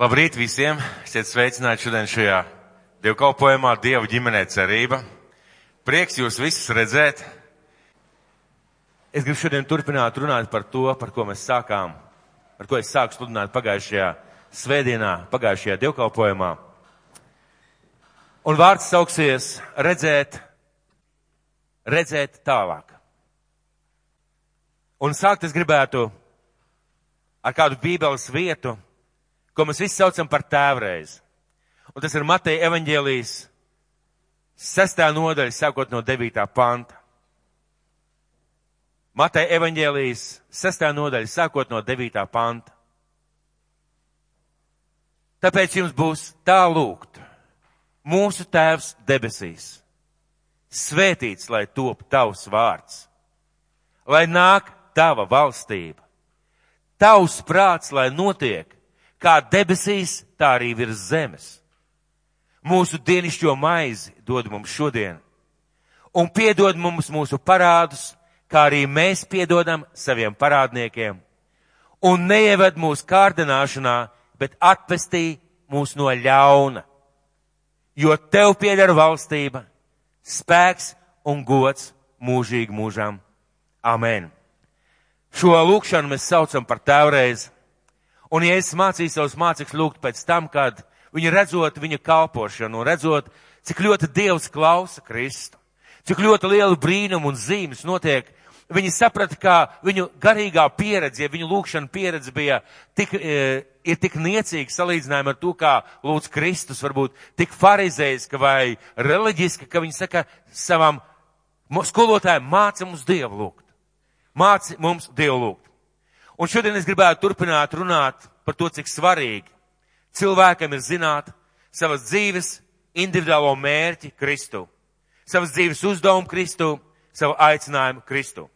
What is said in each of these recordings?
Labrīt visiem! Esiet sveicināti šodien šajā dievkalpojumā Dievu ģimenē cerība. Prieks jūs visus redzēt. Es gribu šodien turpināt runāt par to, par ko mēs sākām, par ko es sāku sludināt pagājušajā svētdienā, pagājušajā dievkalpojumā. Un vārds sauksies redzēt, redzēt tālāk. Un sākt es gribētu ar kādu bībeles vietu, ko mēs visi saucam par tēvreiz. Un tas ir Mateja evaņģēlijas sestā nodaļa, sākot no devītā panta. Mateja evaņģēlijas sestā nodaļa, sākot no devītā panta. Tāpēc jums būs tā lūgt. Mūsu Tēvs debesīs. Svētīts, lai top tavs vārds. Lai nāk tava valstība. Tavs prāts, lai notiek kā debesīs, tā arī virs zemes. Mūsu dienišķo maizi dod mums šodien, un piedod mums mūsu parādus, kā arī mēs piedodam saviem parādniekiem, un neieved mūsu kārdināšanā, bet atvestī mūs no ļauna, jo tev pieder valstība, spēks un gods mūžīgi mūžām. Amen. Šo lūkšanu mēs saucam par tēvreizi Un ja es mācīju savus mācekļus lūgt pēc tam, kad viņi redzot viņa kalpošanu un redzot, cik ļoti Dievs klausa Kristu, cik ļoti lielu brīnumu un zīmes notiek, viņi saprata, ka viņu garīgā pieredze, ja viņu lūkšana pieredze bija tik, e, ir tik niecīga salīdzinājumā ar to, kā lūdz Kristus, varbūt tik farizeiska vai reliģiska, ka viņi saka savam skolotājiem, māca mums Dievu lūgt. Māci mums Dievu lūgt. Un šodien es gribētu turpināt runāt par to, cik svarīgi cilvēkam ir zināt savas dzīves individuālo mērķi Kristu, savas dzīves uzdevumu Kristu, savu aicinājumu Kristu.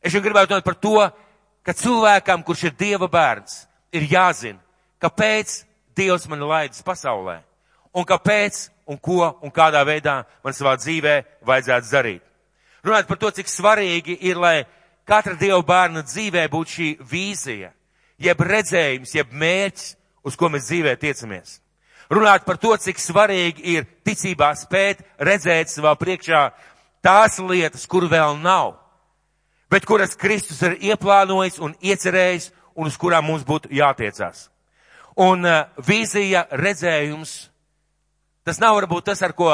Es jau gribētu runāt par to, ka cilvēkam, kurš ir Dieva bērns, ir jāzina, kāpēc Dievs man laidis pasaulē, un kāpēc, un ko, un kādā veidā man savā dzīvē vajadzētu darīt. Runāt par to, cik svarīgi ir, lai katra Dieva bērna dzīvē būtu šī vīzija, jeb redzējums, jeb mērķis, uz ko mēs dzīvē tiecamies. Runāt par to, cik svarīgi ir ticībā spēt redzēt savā priekšā tās lietas, kur vēl nav, bet kuras Kristus ir ieplānojis un iecerējis un uz kurām mums būtu jātiecās. Un uh, vīzija, redzējums, tas nav varbūt tas, ar ko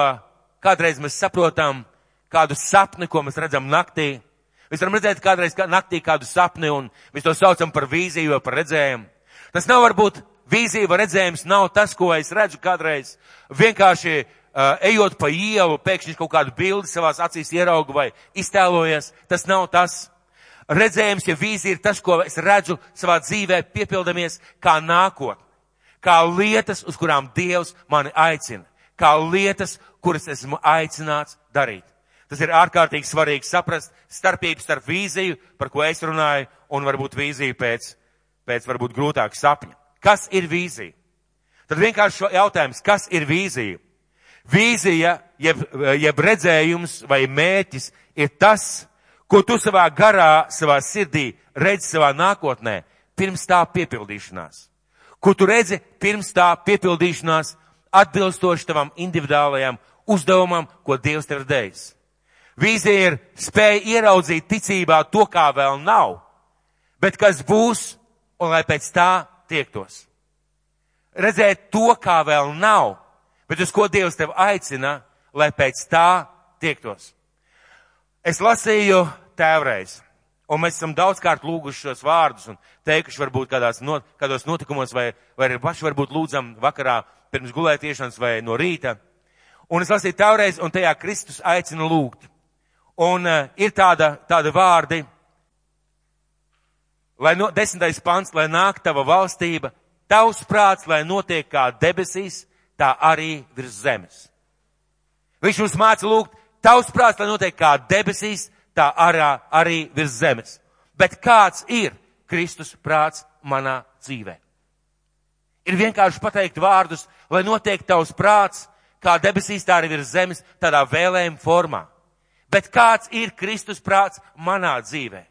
kādreiz mēs saprotam kādu sapni, ko mēs redzam naktī, Mēs varam redzēt kādreiz kā naktī kādu sapni un mēs to saucam par vīziju vai par redzējumu. Tas nav varbūt vīzija vai redzējums, nav tas, ko es redzu kādreiz. Vienkārši uh, ejot pa ielu, pēkšņi kaut kādu bildi savās acīs ieraugu vai iztēlojies. Tas nav tas. Redzējums, ja vīzija ir tas, ko es redzu savā dzīvē, piepildamies kā nākotne, kā lietas, uz kurām Dievs mani aicina, kā lietas, kuras esmu aicināts darīt. Tas ir ārkārtīgi svarīgi saprast starpību starp vīziju, par ko es runāju, un varbūt vīziju pēc, pēc varbūt grūtāka sapņa. Kas ir vīzija? Tad vienkārši jautājums, kas ir vīzija? Vīzija, jeb, jeb redzējums vai mēķis ir tas, ko tu savā garā, savā sirdī redzi savā nākotnē, pirms tā piepildīšanās. Ko tu redzi pirms tā piepildīšanās atbilstoši tavam individuālajam uzdevumam, ko Dievs tev ir devis. Vīzija ir spēja ieraudzīt ticībā to, kā vēl nav, bet kas būs un lai pēc tā tiektos. Redzēt to, kā vēl nav, bet uz ko Dievs tev aicina, lai pēc tā tiektos. Es lasīju tēvreiz, un mēs esam daudzkārt lūguši šos vārdus un teikuši varbūt kādās not, kādos notikumos vai, vai arī paši varbūt lūdzam vakarā pirms gulētiešanas vai no rīta. Un es lasīju tēvreiz, un tajā Kristus aicina lūgt. Un uh, ir tāda, tāda vārdi, lai no, desmitais pants, lai nāk tava valstība, tavs prāts, lai notiek kā debesīs, tā arī virs zemes. Viņš mums māca lūgt, tavs prāts, lai notiek kā debesīs, tā arā, arī virs zemes. Bet kāds ir Kristus prāts manā dzīvē? Ir vienkārši pateikt vārdus, lai notiek tavs prāts, kā debesīs, tā arī virs zemes, tādā vēlējuma formā. Bet kāds ir Kristus prāts manā dzīvē?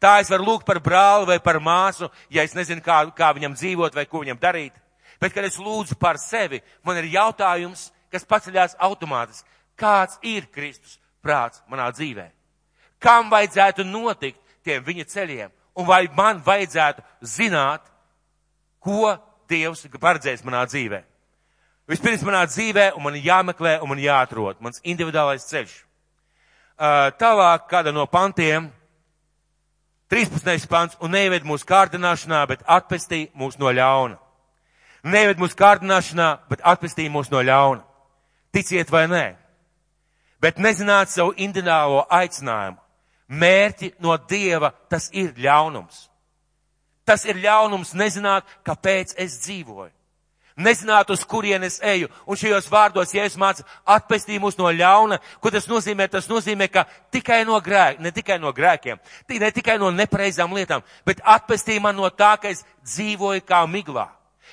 Tā es varu lūgt par brāli vai par māsu, ja es nezinu, kā, kā viņam dzīvot vai ko viņam darīt. Bet, kad es lūdzu par sevi, man ir jautājums, kas paceļās automātiski. Kāds ir Kristus prāts manā dzīvē? Kam vajadzētu notikt tiem viņa ceļiem? Un vai man vajadzētu zināt, ko Dievs ir paredzējis manā dzīvē? Vispirms manā dzīvē, un man jāmeklē, un man jāatrod mans individuālais ceļš. Tālāk kāda no pantiem 13. pants, un neived mūsu kārdināšanā, bet atpestī mūs no ļauna. Neived mūsu kārdināšanā, bet atpestī mūs no ļauna. Ticiet vai nē. Bet nezināt savu individuālo aicinājumu. Mērķi no Dieva, tas ir ļaunums. Tas ir ļaunums nezināt, kāpēc es dzīvoju nezināt, uz kurienes eju. Un šajos vārdos, ja es mācu atpestī mūs no ļauna, ko tas nozīmē? Tas nozīmē, ka tikai no grēkiem, ne tikai no grēkiem, ne tikai no nepreizām lietām, bet atpestī man no tā, ka es dzīvoju kā miglā.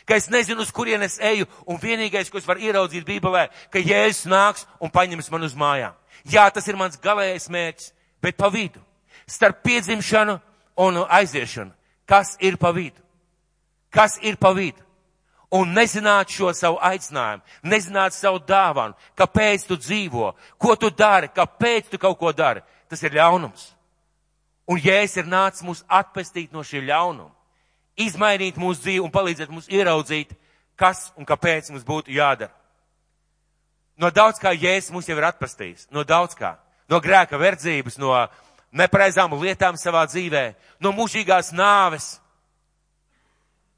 Ka es nezinu, uz kurienes eju, un vienīgais, ko es varu ieraudzīt Bībelē, ka Jēzus nāks un paņems man uz mājām. Jā, tas ir mans galējais mērķis, bet pa vidu, starp piedzimšanu un aiziešanu, kas ir pa vidu? Kas ir pa vidu? Un nezināt šo savu aicinājumu, nezināt savu dāvanu, kāpēc tu dzīvo, ko tu dari, kāpēc tu kaut ko dari, tas ir ļaunums. Un Jēzus ir nācis mūs atpestīt no šī ļaunuma, izmainīt mūsu dzīvi un palīdzēt mums ieraudzīt, kas un kāpēc mums būtu jādara. No daudz kā Jēzus mūs jau ir atpestījis, no daudz kā, no grēka verdzības, no nepareizām lietām savā dzīvē, no mūžīgās nāves,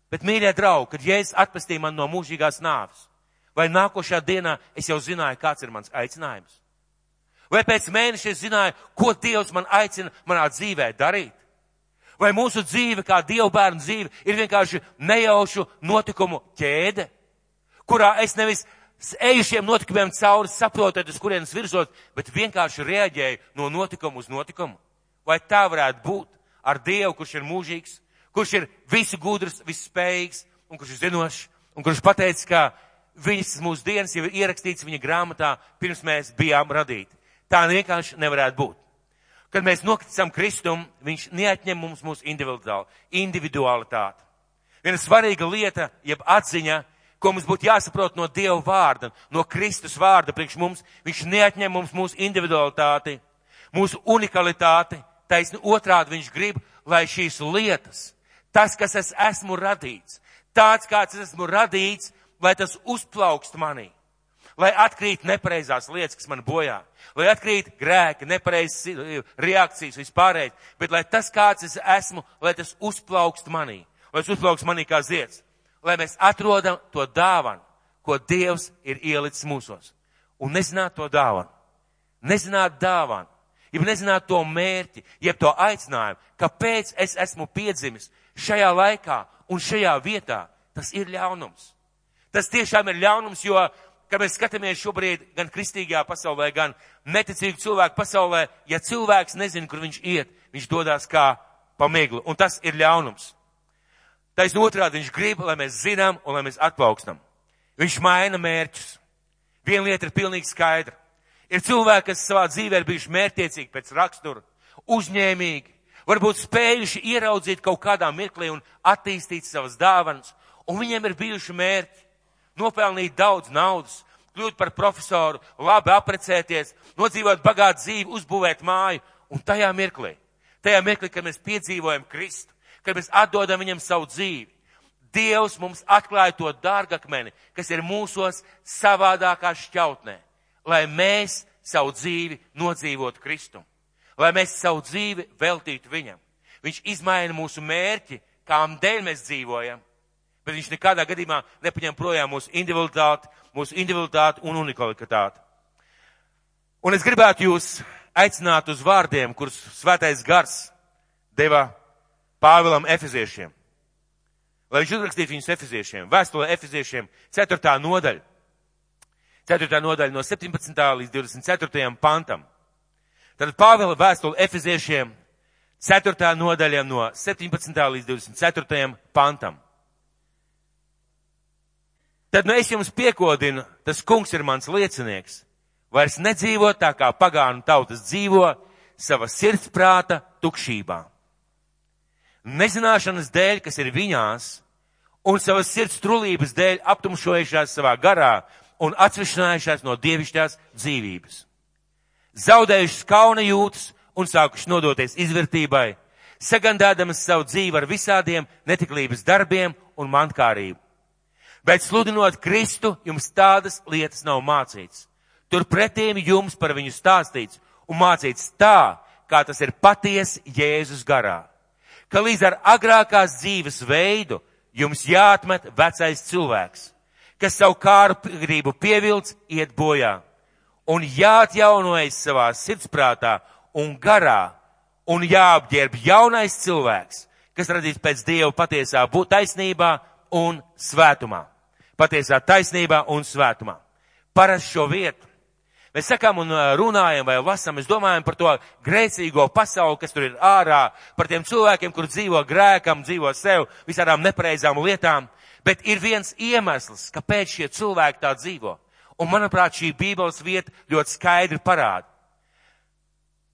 Bet, mīļie draugi, kad Jēzus atpestīja man no mūžīgās nāves, vai nākošā dienā es jau zināju, kāds ir mans aicinājums? Vai pēc mēneša es zināju, ko Dievs man aicina manā dzīvē darīt? Vai mūsu dzīve, kā Dieva bērnu dzīve, ir vienkārši nejaušu notikumu ķēde, kurā es nevis eju šiem notikumiem cauri, saprotot, uz kurienes virzot, bet vienkārši reaģēju no notikuma uz notikumu? Vai tā varētu būt ar Dievu, kurš ir mūžīgs, kurš ir visu gudrs, visspējīgs un kurš ir zinošs un kurš pateica, ka visas mūsu dienas jau ir ierakstīts viņa grāmatā, pirms mēs bijām radīti. Tā vienkārši nevarētu būt. Kad mēs nokritam Kristum, viņš neatņem mums mūsu individualitāti. Viena svarīga lieta, jeb atziņa, ko mums būtu jāsaprot no Dieva vārda, no Kristus vārda priekš mums, viņš neatņem mums mūsu individualitāti, mūsu unikalitāti, taisni otrādi viņš grib, lai šīs lietas, tas, kas es esmu radīts, tāds, kāds es esmu radīts, lai tas uzplaukst manī, lai atkrīt nepareizās lietas, kas man bojā, lai atkrīt grēki, nepareizas reakcijas vispārējais, bet lai tas, kāds es esmu, lai tas uzplaukst manī, lai tas uzplaukst manī kā zieds, lai mēs atrodam to dāvanu, ko Dievs ir ielicis mūsos, un nezināt to dāvanu, nezināt dāvanu, ja nezināt to mērķi, jeb to aicinājumu, kāpēc es esmu piedzimis, šajā laikā un šajā vietā, tas ir ļaunums. Tas tiešām ir ļaunums, jo, kad mēs skatāmies šobrīd gan kristīgajā pasaulē, gan neticīgu cilvēku pasaulē, ja cilvēks nezina, kur viņš iet, viņš dodas kā pamigli, un tas ir ļaunums. Taisn otrādi viņš grib, lai mēs zinām un lai mēs atpaukstam. Viņš maina mērķus. Viena lieta ir pilnīgi skaidra. Ir cilvēki, kas savā dzīvē ir bijuši mērķiecīgi pēc rakstura, uzņēmīgi, varbūt spējuši ieraudzīt kaut kādā mirklī un attīstīt savas dāvanas, un viņiem ir bijuši mērķi. Nopelnīt daudz naudas, kļūt par profesoru, labi aprecēties, nodzīvot bagātu dzīvi, uzbūvēt māju, un tajā mirklī, tajā mirklī, kad mēs piedzīvojam Kristu, kad mēs atdodam viņam savu dzīvi, Dievs mums atklāja to dārgakmeni, kas ir mūsos savādākā šķautnē, lai mēs savu dzīvi nodzīvotu Kristu lai mēs savu dzīvi veltītu viņam. Viņš izmaina mūsu mērķi, kām dēļ mēs dzīvojam, bet viņš nekādā gadījumā nepaņem projām mūsu individualitāti, mūsu individualitāti un unikalitāti. Un es gribētu jūs aicināt uz vārdiem, kurus svētais gars deva Pāvilam Efeziešiem. Lai viņš uzrakstītu viņus Efeziešiem, vēstulē Efeziešiem, 4. nodaļa. 4. nodaļa no 17. līdz 24. pantam. Tad Pāvela vēstule Efeziešiem 4. nodaļa no 17. līdz 24. pantam. Tad nu es jums piekodinu, tas kungs ir mans liecinieks, vairs nedzīvo tā kā pagānu tautas dzīvo sava sirdsprāta tukšībā. Nezināšanas dēļ, kas ir viņās, un savas sirds trulības dēļ aptumšojušās savā garā un atsvešinājušās no dievišķās dzīvības. Zaudējušas kauna jūtas un sākuši nodoties izvērtībai, sagandādamas savu dzīvi ar visādiem netiklības darbiem un mankārību. Bet sludinot Kristu, jums tādas lietas nav mācīts. Turpretīm jums par viņu stāstīts un mācīts tā, kā tas ir patiesi Jēzus garā. Ka līdz ar agrākās dzīves veidu jums jāatmet vecais cilvēks, kas savu kāru gribu pievilc, iet bojā, un jāatjaunojas savā sirdsprātā un garā, un jāapģērb jaunais cilvēks, kas radīts pēc Dieva patiesā taisnībā un svētumā. Patiesā taisnībā un svētumā. Parasti šo vietu Mēs sakām un runājam vai lasām, mēs domājam par to grēcīgo pasauli, kas tur ir ārā, par tiem cilvēkiem, kur dzīvo grēkam, dzīvo sev, visādām nepareizām lietām. Bet ir viens iemesls, kāpēc šie cilvēki tā dzīvo. Un manuprāt, šī bībeles vieta ļoti skaidri parāda.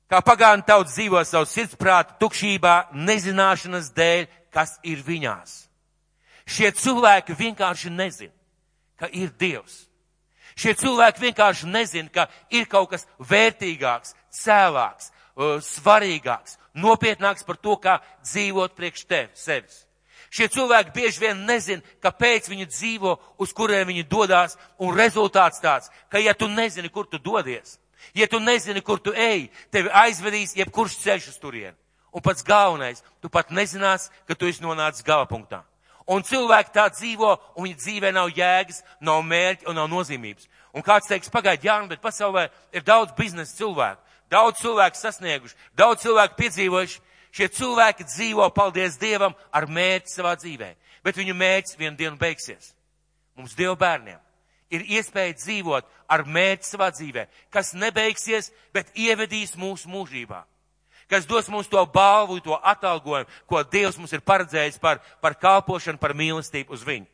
Kā pagānu tauts dzīvo savu sirdsprātu tukšībā, nezināšanas dēļ, kas ir viņās. Šie cilvēki vienkārši nezin, ka ir Dievs Šie cilvēki vienkārši nezina, ka ir kaut kas vērtīgāks, cēlāks, uh, svarīgāks, nopietnāks par to, kā dzīvot priekš tevis, sevis. Šie cilvēki bieži vien nezina, kāpēc viņi dzīvo, uz kuriem viņi dodas, un rezultāts tāds, ka ja tu nezini, kur tu dodies, ja tu nezini, kur tu ej, tevi aizvedīs jebkurš ceļš uz turieni. Un pats galvenais, tu pat nezinās, ka tu esi nonācis galapunktā. Un cilvēki tā dzīvo, un viņa dzīvē nav jēgas, nav mērķa un nav nozīmības. Un kāds teiks, pagaidi, jā, bet pasaulē ir daudz biznesa cilvēku, daudz cilvēku sasnieguši, daudz cilvēku piedzīvojuši. Šie cilvēki dzīvo, paldies Dievam, ar mērķi savā dzīvē. Bet viņu mērķis vienu dienu beigsies. Mums Dieva bērniem ir iespēja dzīvot ar mērķi savā dzīvē, kas nebeigsies, bet ievedīs mūsu mūžībā kas dos mums to balvu, to atalgojumu, ko Dievs mums ir paredzējis par, par kalpošanu, par mīlestību uz viņu.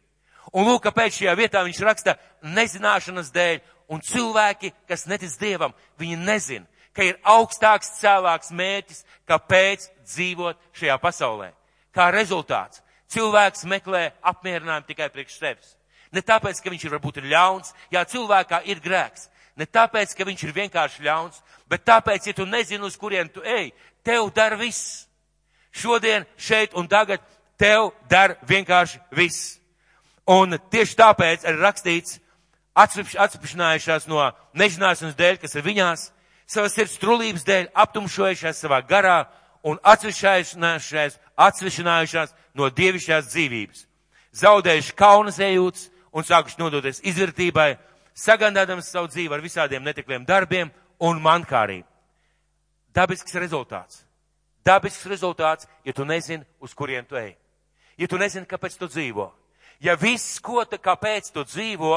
Un lūk, kāpēc šajā vietā viņš raksta nezināšanas dēļ, un cilvēki, kas netic Dievam, viņi nezin, ka ir augstāks, cēlāks mērķis, kāpēc dzīvot šajā pasaulē. Kā rezultāts, cilvēks meklē apmierinājumu tikai priekš sevis. Ne tāpēc, ka viņš ir varbūt ir ļauns, jā, cilvēkā ir grēks, Ne tāpēc, ka viņš ir vienkārši ļauns, bet tāpēc, ja tu nezini, uz kurien tu ej, tev dar viss. Šodien, šeit un tagad tev dar vienkārši viss. Un tieši tāpēc ir rakstīts, atsevišķinājušās no nežināšanas dēļ, kas ir viņās, savas sirds trulības dēļ, aptumšojušās savā garā un atsevišķinājušās no dievišķās dzīvības. Zaudējuši kaunas ejūtas un sākuši nodoties izvērtībai sagandādams savu dzīvi ar visādiem netikliem darbiem un mankārību. Dabisks rezultāts. Dabisks rezultāts, ja tu nezini, uz kurien tu ej. Ja tu nezini, kāpēc tu dzīvo. Ja viss, ko tu, kāpēc tu dzīvo,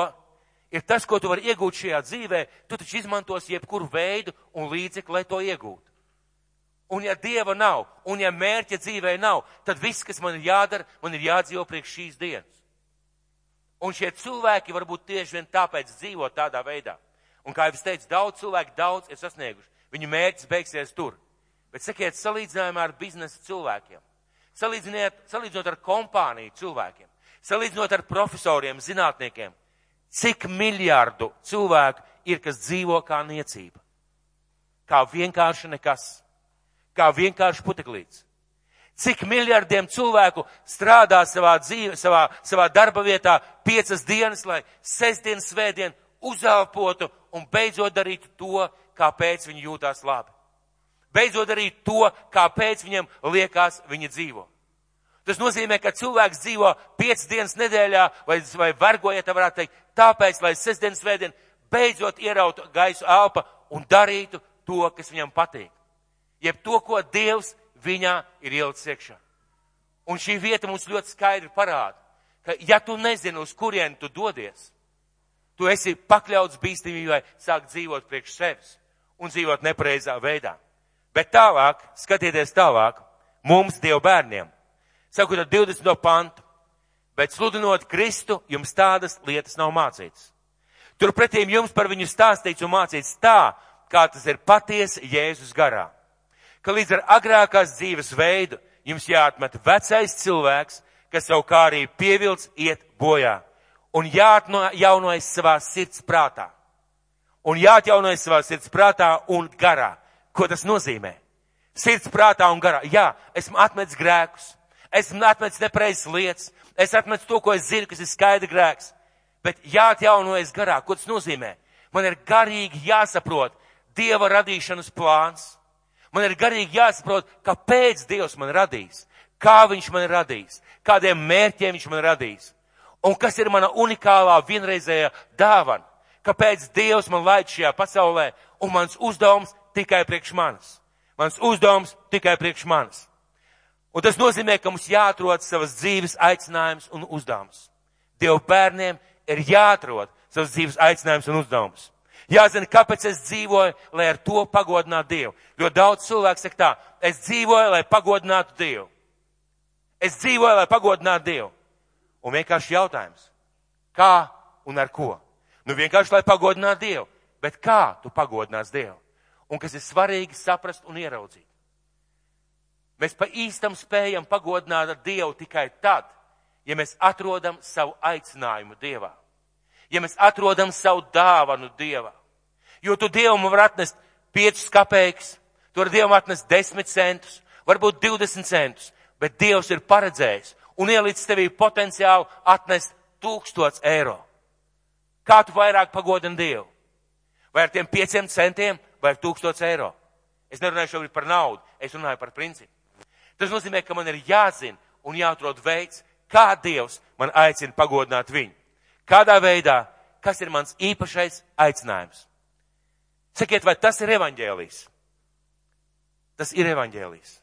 ir tas, ko tu vari iegūt šajā dzīvē, tu taču izmantos jebkuru veidu un līdzekli, lai to iegūtu. Un ja Dieva nav, un ja mērķa dzīvē nav, tad viss, kas man ir jādara, man ir jādzīvo priekš šīs dienas. Un šie cilvēki varbūt tieši vien tāpēc dzīvo tādā veidā. Un kā jau es teicu, daudz cilvēku daudz ir sasnieguši. Viņu mērķis beigsies tur. Bet sakiet, salīdzinājumā ar biznesa cilvēkiem, salīdzinot ar kompāniju cilvēkiem, salīdzinot ar profesoriem, zinātniekiem, cik miljārdu cilvēku ir, kas dzīvo kā niecība. Kā vienkārši nekas. Kā vienkārši puteklīts. Cik miljardiem cilvēku strādā savā dzīve, savā, savā darba vietā piecas dienas, lai sestdien, svētdien uzelpotu un beidzot darītu to, kāpēc viņi jūtās labi. Beidzot darīt to, kāpēc viņam liekas viņa dzīvo. Tas nozīmē, ka cilvēks dzīvo piecas dienas nedēļā vai, vai vergojiet, varētu teikt, tāpēc, lai sestdien, svētdien beidzot ierautu gaisu elpa un darītu to, kas viņam patīk. Jeb to, ko Dievs viņā ir ielicis iekšā. Un šī vieta mums ļoti skaidri parāda, ka ja tu nezini, uz kurien tu dodies, tu esi pakļauts bīstamībai sākt dzīvot priekš sevis un dzīvot nepareizā veidā. Bet tālāk, skatieties tālāk, mums, Dievu bērniem, sakot ar 20. pantu, bet sludinot Kristu, jums tādas lietas nav mācītas. Turpretīm jums par viņu stāstīts un mācīts tā, kā tas ir patiesi Jēzus garā ka līdz ar agrākās dzīves veidu jums jāatmet vecais cilvēks, kas savu kā arī pievilc iet bojā. Un jāatjaunojas savā sirds prātā. Un jāatjaunojas savā sirds prātā un garā. Ko tas nozīmē? Sirds prātā un garā. Jā, esmu atmetis grēkus. Esmu atmetis nepreizes lietas. Es atmetu to, ko es zinu, kas ir skaidri grēks. Bet jāatjaunojas garā. Ko tas nozīmē? Man ir garīgi jāsaprot Dieva radīšanas plāns. Man ir garīgi jāsaprot, kāpēc Dievs man radīs, kā Viņš man radīs, kādiem mērķiem Viņš man radīs. Un kas ir mana unikālā vienreizējā dāvana? Kāpēc Dievs man laid šajā pasaulē un mans uzdevums tikai priekš manis? Mans uzdevums tikai priekš manis. Un tas nozīmē, ka mums jāatrod savas dzīves aicinājums un uzdevums. Dievu bērniem ir jāatrod savas dzīves aicinājums un uzdevums. Jāzina, kāpēc es dzīvoju, lai ar to pagodinātu Dievu. Jo daudz cilvēku saka tā, es dzīvoju, lai pagodinātu Dievu. Es dzīvoju, lai pagodinātu Dievu. Un vienkārši jautājums, kā un ar ko? Nu vienkārši, lai pagodinātu Dievu. Bet kā tu pagodinās Dievu? Un kas ir svarīgi saprast un ieraudzīt. Mēs pa īstam spējam pagodināt Dievu tikai tad, ja mēs atrodam savu aicinājumu Dievā. Ja mēs atrodam savu dāvanu Dievā. Jo tu Dievam var atnest 5 kapeikas, tu vari Dievam atnest 10 centus, varbūt 20 centus, bet Dievs ir paredzējis un ielicis tevī potenciālu atnest 1000 eiro. Kā tu vairāk pagodini Dievu? Vai ar tiem 5 centiem vai ar 1000 eiro? Es nerunāju šobrīd par naudu, es runāju par principu. Tas nozīmē, ka man ir jāzina un jāatrod veids, kā Dievs man aicina pagodināt viņu. Kādā veidā, kas ir mans īpašais aicinājums? Sakiet, vai tas ir evaņģēlijs? Tas ir evaņģēlijs.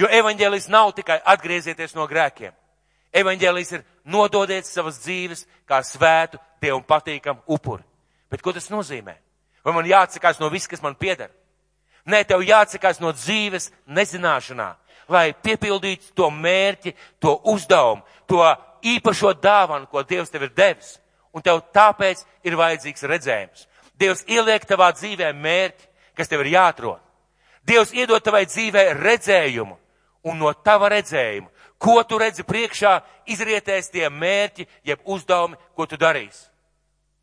Jo evaņģēlijs nav tikai atgriezieties no grēkiem. Evaņģēlijs ir nododiet savas dzīves kā svētu, Dievam patīkam upuri. Bet ko tas nozīmē? Vai man jāatsakās no viss, kas man pieder? Nē, tev jāatsakās no dzīves nezināšanā, lai piepildītu to mērķi, to uzdevumu, to īpašo dāvanu, ko Dievs tev ir devis. Un tev tāpēc ir vajadzīgs redzējums. Dievs ieliek tavā dzīvē mērķi, kas tev ir jāatrod. Dievs iedod tavai dzīvē redzējumu, un no tava redzējuma, ko tu redzi priekšā, izrietēs tie mērķi, jeb uzdevumi, ko tu darīsi.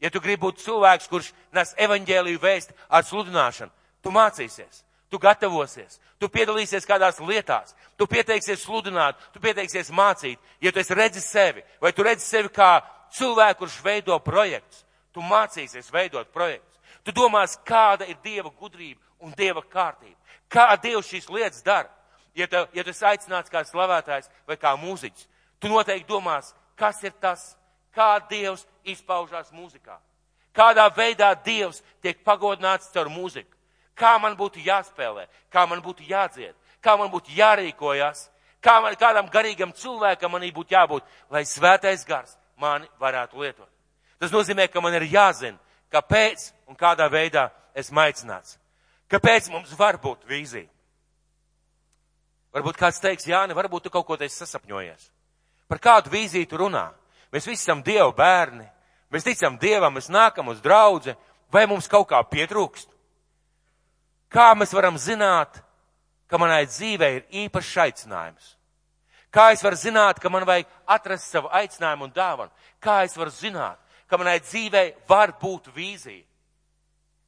Ja tu gribi būt cilvēks, kurš nes evaņģēliju vēst ar sludināšanu, tu mācīsies. Tu gatavosies, tu piedalīsies kādās lietās, tu pieteiksies sludināt, tu pieteiksies mācīt. Ja tu esi redzis sevi, vai tu redzi sevi kā cilvēku, kurš veido projektus, tu mācīsies veidot projektus. Tu domās, kāda ir Dieva gudrība un Dieva kārtība. Kā Dievs šīs lietas dara. Ja tu, ja tu esi aicināts kā slavētājs vai kā mūziķis, tu noteikti domās, kas ir tas, kā Dievs izpaužās mūzikā. Kādā veidā Dievs tiek pagodināts caur mūziku kā man būtu jāspēlē, kā man būtu jādzied, kā man būtu jārīkojas, kā man, kādam garīgam cilvēkam manī būtu jābūt, lai svētais gars mani varētu lietot. Tas nozīmē, ka man ir jāzina, kāpēc un kādā veidā esmu aicināts. Kāpēc mums var būt vīzija? Varbūt kāds teiks, Jāni, varbūt tu kaut ko te sasapņojies. Par kādu vīziju tu runā? Mēs visi esam Dieva bērni, mēs ticam Dievam, mēs nākam uz draudzi, vai mums kaut kā pietrūkst? Kā mēs varam zināt, ka manai dzīvē ir īpašs aicinājums? Kā es varu zināt, ka man vajag atrast savu aicinājumu un dāvanu? Kā es varu zināt, ka manai dzīvē var būt vīzija?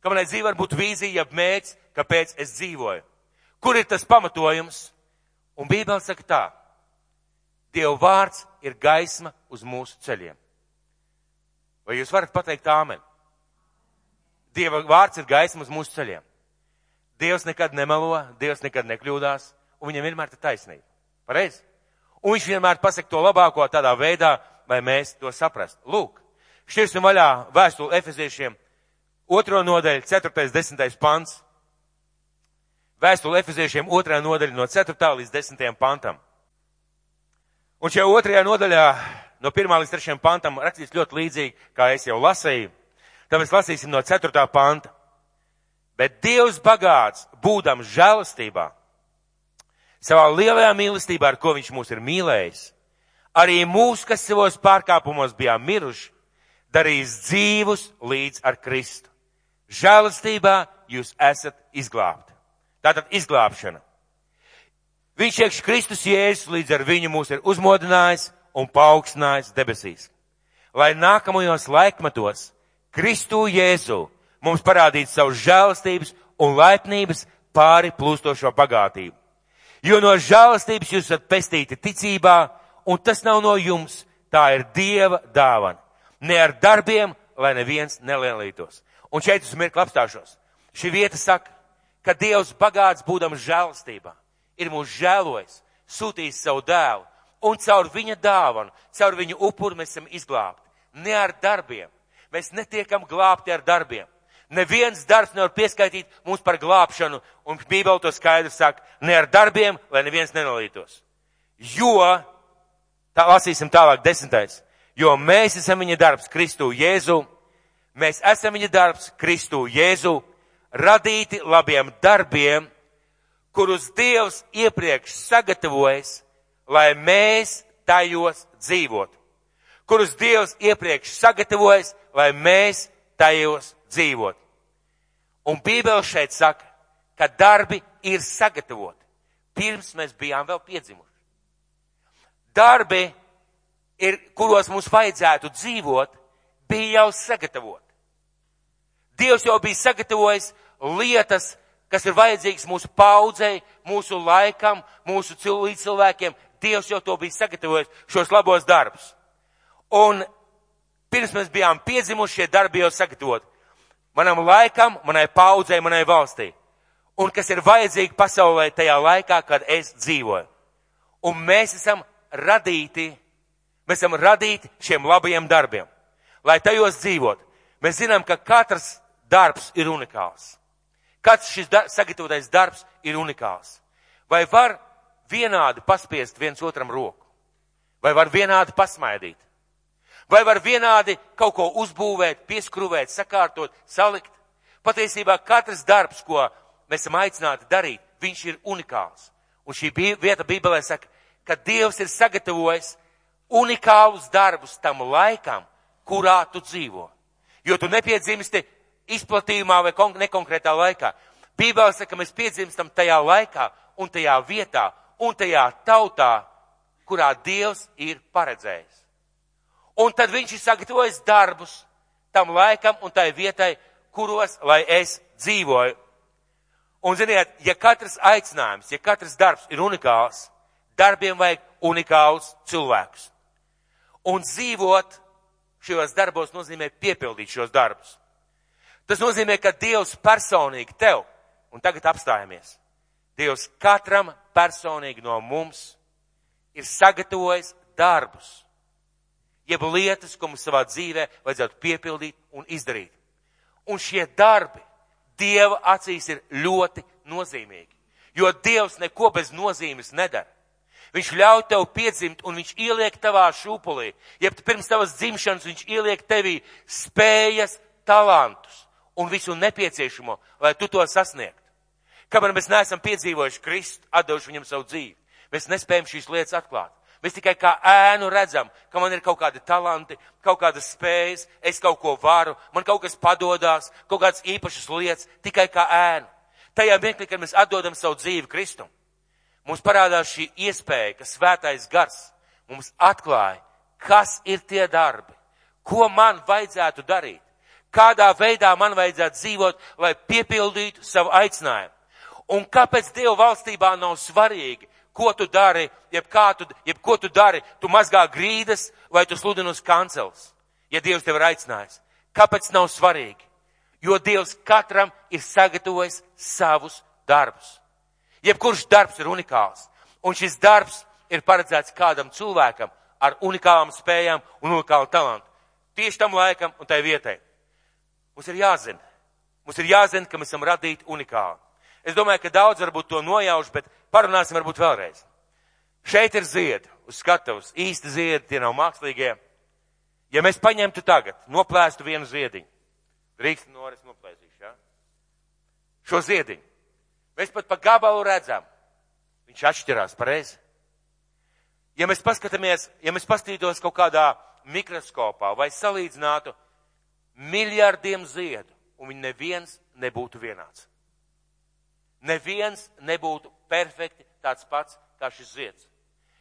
Ka manai dzīvē var būt vīzija, ja mērķis, kāpēc es dzīvoju? Kur ir tas pamatojums? Un Bībele saka tā. Dieva vārds ir gaisma uz mūsu ceļiem. Vai jūs varat pateikt āmen? Dieva vārds ir gaisma uz mūsu ceļiem. Dievs nekad nemelo, Dievs nekad nekļūdās, un viņam vienmēr ir taisnība. Pareizi? Un viņš vienmēr pasaka to labāko tādā veidā, lai mēs to saprastu. Lūk, šķirsim vaļā vēstuli efeziešiem, otro nodaļu, 4. 10. pants. Vēstuli efeziešiem otrā nodaļa no 4. līdz 10. pantam. Un šajā otrajā nodaļā no 1. līdz 3. pantam rakstīts ļoti līdzīgi, kā es jau lasīju. Tāpēc lasīsim no 4. panta. Bet Dievs bagāts, būdams žēlastībā, savā lielajā mīlestībā, ar ko viņš mūs ir mīlējis, arī mūs, kas savos pārkāpumos bijām miruši, darīs dzīvus līdz ar Kristu. Žēlastībā jūs esat izglābti. Tātad izglābšana. Viņš iekš Kristus Jēzus līdz ar viņu mūs ir uzmodinājis un paaugstinājis debesīs. Lai nākamajos laikmetos Kristu Jēzu mums parādītu savu žēlastības un laipnības pāri plūstošo bagātību. Jo no žēlastības jūs esat pestīti ticībā, un tas nav no jums, tā ir Dieva dāvana. Ne ar darbiem, lai neviens nelielītos. Un šeit uz mirkli apstāšos. Šī vieta saka, ka Dievs bagāts būdams žēlastībā ir mūs žēlojis, sūtījis savu dēlu, un caur viņa dāvanu, caur viņu upuru mēs esam izglābti. Ne ar darbiem. Mēs netiekam glābti ar darbiem. Neviens darbs nevar pieskaitīt mums par glābšanu, un Bībele to skaidri saka, ne ar darbiem, lai neviens nenolītos. Jo, tā lasīsim tālāk desmitais, jo mēs esam viņa darbs Kristu Jēzu, mēs esam viņa darbs Kristu Jēzu, radīti labiem darbiem, kurus Dievs iepriekš sagatavojas, lai mēs tajos dzīvotu. Kurus Dievs iepriekš sagatavojas, lai mēs tajos dzīvotu. Un Bībele šeit saka, ka darbi ir sagatavoti, pirms mēs bijām vēl piedzimuši. Darbi, ir, kuros mums vajadzētu dzīvot, bija jau sagatavoti. Dievs jau bija sagatavojis lietas, kas ir vajadzīgs mūsu paudzei, mūsu laikam, mūsu līdzcilvēkiem. Dievs jau to bija sagatavojis, šos labos darbus. Un pirms mēs bijām piedzimuši, šie darbi jau sagatavoti. Manam laikam, manai paudzei, manai valstī. Un kas ir vajadzīgi pasaulē tajā laikā, kad es dzīvoju. Un mēs esam radīti, mēs esam radīti šiem labajiem darbiem. Lai tajos dzīvot. Mēs zinām, ka katrs darbs ir unikāls. Kāds šis dar sagatavotais darbs ir unikāls? Vai var vienādi paspiest viens otram roku? Vai var vienādi pasmaidīt? Vai var vienādi kaut ko uzbūvēt, pieskrūvēt, sakārtot, salikt? Patiesībā katrs darbs, ko mēs esam aicināti darīt, viņš ir unikāls. Un šī vieta Bībelē saka, ka Dievs ir sagatavojis unikālus darbus tam laikam, kurā tu dzīvo. Jo tu nepiedzimsti izplatījumā vai nekonkrētā laikā. Bībeli saka, ka mēs piedzimstam tajā laikā un tajā vietā un tajā tautā, kurā Dievs ir paredzējis. Un tad viņš ir sagatavojis darbus tam laikam un tai vietai, kuros, lai es dzīvoju. Un ziniet, ja katrs aicinājums, ja katrs darbs ir unikāls, darbiem vajag unikāls cilvēkus. Un dzīvot šajos darbos nozīmē piepildīt šos darbus. Tas nozīmē, ka Dievs personīgi tev, un tagad apstājamies, Dievs katram personīgi no mums ir sagatavojis darbus, jeb lietas, ko mums savā dzīvē vajadzētu piepildīt un izdarīt. Un šie darbi Dieva acīs ir ļoti nozīmīgi, jo Dievs neko bez nozīmes nedara. Viņš ļauj tev piedzimt un viņš ieliek tavā šūpulī, jeb pirms tavas dzimšanas viņš ieliek tevī spējas, talantus un visu nepieciešamo, lai tu to sasniegtu. Kamēr mēs neesam piedzīvojuši Kristu, atdevuši viņam savu dzīvi, mēs nespējam šīs lietas atklāt. Mēs tikai kā ēnu redzam, ka man ir kaut kādi talanti, kaut kādas spējas, es kaut ko varu, man kaut kas padodās, kaut kādas īpašas lietas, tikai kā ēnu. Tajā mirklī, kad mēs atdodam savu dzīvi Kristum, mums parādās šī iespēja, ka svētais gars mums atklāja, kas ir tie darbi, ko man vajadzētu darīt kādā veidā man vajadzētu dzīvot, lai piepildītu savu aicinājumu. Un kāpēc Dieva valstībā nav svarīgi, ko tu dari, jeb, tu, jeb ko tu dari, tu mazgā grīdas vai tu sludini uz kancels, ja Dievs tev ir aicinājis. Kāpēc nav svarīgi? Jo Dievs katram ir sagatavojis savus darbus. Jebkurš darbs ir unikāls. Un šis darbs ir paredzēts kādam cilvēkam ar unikālām spējām un unikālu talantu. Tieši tam laikam un tai vietai. Mums ir jāzina. Mums ir jāzina, ka mēs esam radīti unikāli. Es domāju, ka daudz varbūt to nojauš, bet parunāsim varbūt vēlreiz. Šeit ir ziedi uz skatuves, īsti ziedi, tie nav mākslīgie. Ja mēs paņemtu tagad, noplēstu vienu ziediņu, Rīgas noris noplēsīšu, ja? Šo ziediņu. Mēs pat pa gabalu redzam. Viņš atšķirās pareizi. Ja mēs paskatāmies, ja mēs pastītos kaut kādā mikroskopā vai salīdzinātu miljardiem ziedu, un viņi neviens nebūtu vienāds. Neviens nebūtu perfekti tāds pats kā šis zieds.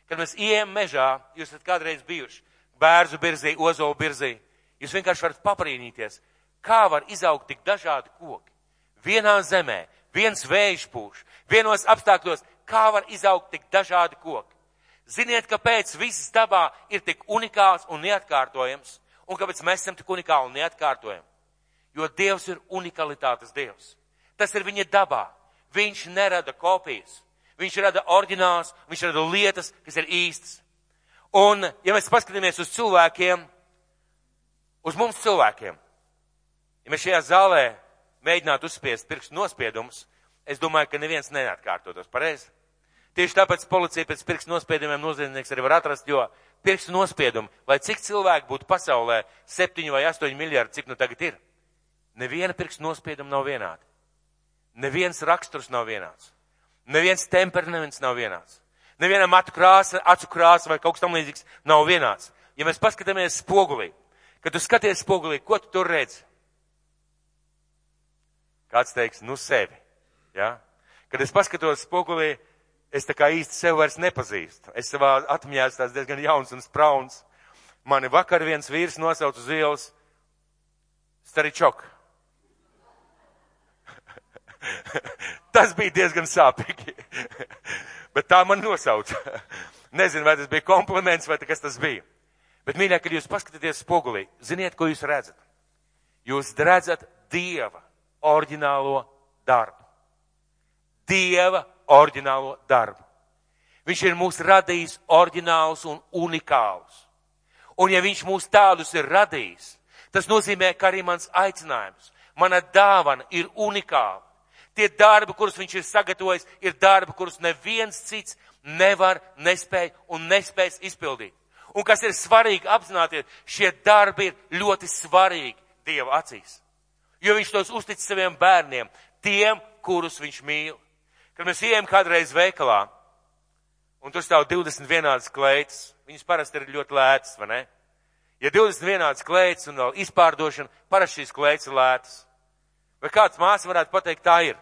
Kad mēs ieejam mežā, jūs esat kādreiz bijuši bērzu birzī, ozolu birzī, jūs vienkārši varat paprīnīties, kā var izaugt tik dažādi koki. Vienā zemē, viens vējš pūš, vienos apstākļos, kā var izaugt tik dažādi koki. Ziniet, kāpēc viss dabā ir tik unikāls un neatkārtojams, un kāpēc mēs esam tik unikāli un neatkārtojami? Jo Dievs ir unikalitātes Dievs. Tas ir viņa dabā. Viņš nerada kopijas. Viņš rada oriģināls, viņš rada lietas, kas ir īstas. Un, ja mēs paskatāmies uz cilvēkiem, uz mums cilvēkiem, ja mēs šajā zālē mēģinātu uzspiest pirkstu nospiedumus, es domāju, ka neviens neatkārtotos pareizi. Tieši tāpēc policija pēc pirkstu nospiedumiem noziedznieks arī var atrast, jo pirkstu nospiedumi, lai cik cilvēku būtu pasaulē, septiņi vai astoņi miljardi, cik nu tagad ir, neviena pirkstu nospieduma nav vienāda. Neviens raksturs nav vienāds. Neviens temperaments nav vienāds. Nevienam acu krāsa, acu krāsa vai kaut kas tam līdzīgs nav vienāds. Ja mēs paskatāmies spogulī, kad tu skaties spogulī, ko tu tur redzi? Kāds teiks, nu sevi. Ja? Kad es paskatos spogulī, es tā kā īsti sev vairs nepazīstu. Es savā atmiņā esmu tāds diezgan jauns un sprauns. Mani vakar viens vīrs nosauca uz ielas Staričok. Tas bija diezgan sāpīgi. Bet tā man nosauca. Nezinu, vai tas bija kompliments vai kas tas bija. Bet, mīļā, kad jūs paskatāties spogulī, ziniet, ko jūs redzat? Jūs redzat Dieva oriģinālo darbu. Dieva oriģinālo darbu. Viņš ir mūs radījis oriģinālus un unikālus. Un ja viņš mūs tādus ir radījis, tas nozīmē, ka arī mans aicinājums, mana dāvana ir unikāla. Tie darbi, kurus viņš ir sagatavojis, ir darbi, kurus neviens cits nevar, nespēj un nespējas izpildīt. Un kas ir svarīgi apzināties, šie darbi ir ļoti svarīgi Dieva acīs. Jo viņš tos uztic saviem bērniem, tiem, kurus viņš mīl. Kad mēs ejam kādreiz veikalā, un tur stāv 20 vienādas kleitas, viņas parasti ir ļoti lētas, vai ne? Ja 20 vienādas kleitas un vēl izpārdošana, parasti šīs kleitas ir lētas. Vai kāds māsa varētu pateikt, tā ir?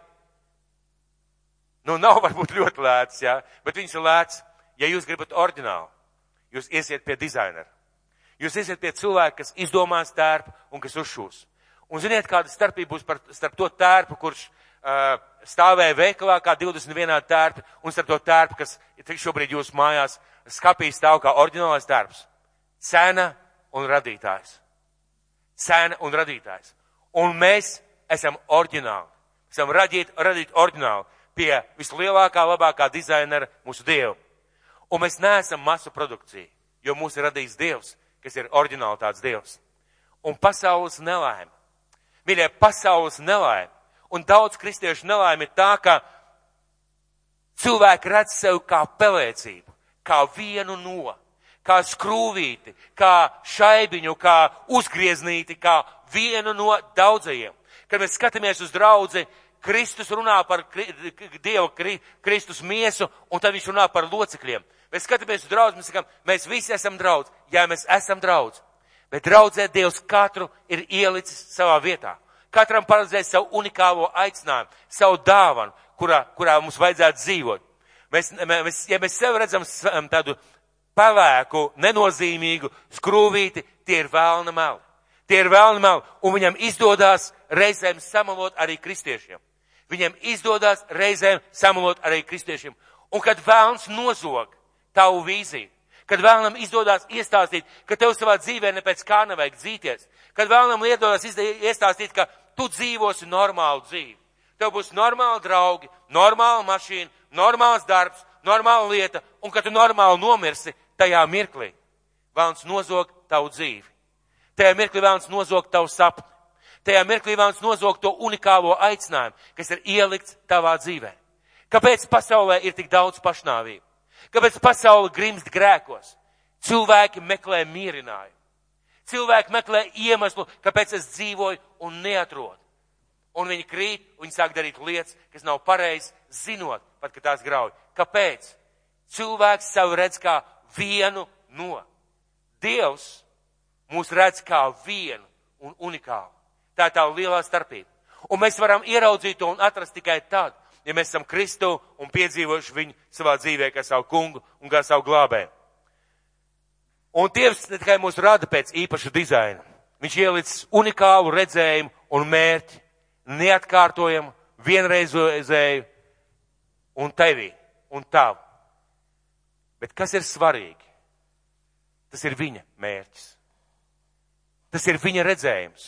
Nu, nav varbūt ļoti lēts, jā, bet viņš ir lēts, ja jūs gribat oriģinālu. Jūs iesiet pie dizainera. Jūs iesiet pie cilvēka, kas izdomās tērpu un kas uzšūs. Un ziniet, kāda starpība būs par, starp to tērpu, kurš uh, stāvēja veikalā kā 21 tērpi, un starp to tērpu, kas šobrīd jūsu mājās skapī stāv kā oriģinālais tērps. Cena un radītājs. Cena un radītājs. Un mēs esam oriģināli. Esam radīt, radīt oriģināli pie vislielākā, labākā dizainera mūsu Dievu. Un mēs neesam masu produkcija, jo mūs ir radījis Dievs, kas ir oriģinālitātes Dievs. Un pasaules nelaime. Mīļie, pasaules nelaime. Un daudz kristiešu nelaime ir tā, ka cilvēki redz sevi kā pelēcību, kā vienu no, kā skrūvīti, kā šaibiņu, kā uzgrieznīti, kā vienu no daudzajiem. Kad mēs skatāmies uz draudzi, Kristus runā par Dievu Kristus miesu, un tad viņš runā par locekļiem. Mēs skatāmies uz draudz, mēs sakām, mēs visi esam draudz. Jā, mēs esam draudz. Bet draudzē Dievs katru ir ielicis savā vietā. Katram paredzējis savu unikālo aicinājumu, savu dāvanu, kurā, kurā mums vajadzētu dzīvot. Mēs, mēs, ja mēs sev redzam tādu pelēku, nenozīmīgu skrūvīti, tie ir vēlna meli. Tie ir vēlni meli, un viņam izdodas reizēm samalot arī kristiešiem. Viņam izdodas reizēm samalot arī kristiešiem. Un kad vēlns nozog tavu vīziju, kad vēlnam izdodas iestāstīt, ka tev savā dzīvē ne pēc kā nevajag dzīties, kad vēlnam izdodas iestāstīt, ka tu dzīvosi normālu dzīvi. Tev būs normāli draugi, normāla mašīna, normāls darbs, normāla lieta, un ka tu normāli nomirsi tajā mirklī. Vēlns nozog tavu dzīvi. Tajā mirklī vēlams nozogt tavu sapni. Tajā mirklī vēlams nozogt to unikālo aicinājumu, kas ir ielikts tavā dzīvē. Kāpēc pasaulē ir tik daudz pašnāvību? Kāpēc pasaule grimst grēkos? Cilvēki meklē mierinājumu. Cilvēki meklē iemeslu, kāpēc es dzīvoju un neatrodu. Un viņi krīt, viņi sāk darīt lietas, kas nav pareizas, zinot, pat ka tās grauj. Kāpēc? Cilvēks sev redz kā vienu no. Dievs mūs redz kā vienu un unikālu. Tā ir tā lielā starpība. Un mēs varam ieraudzīt to un atrast tikai tad, ja mēs esam Kristu un piedzīvojuši viņu savā dzīvē kā savu kungu un kā savu glābēju. Un Dievs ne tikai mūs rada pēc īpaša dizaina, viņš ielicis unikālu redzējumu un mērķi, neatkārtojamu, vienreizēju un tevī un tavu. Bet kas ir svarīgi? Tas ir viņa mērķis. Tas ir viņa redzējums,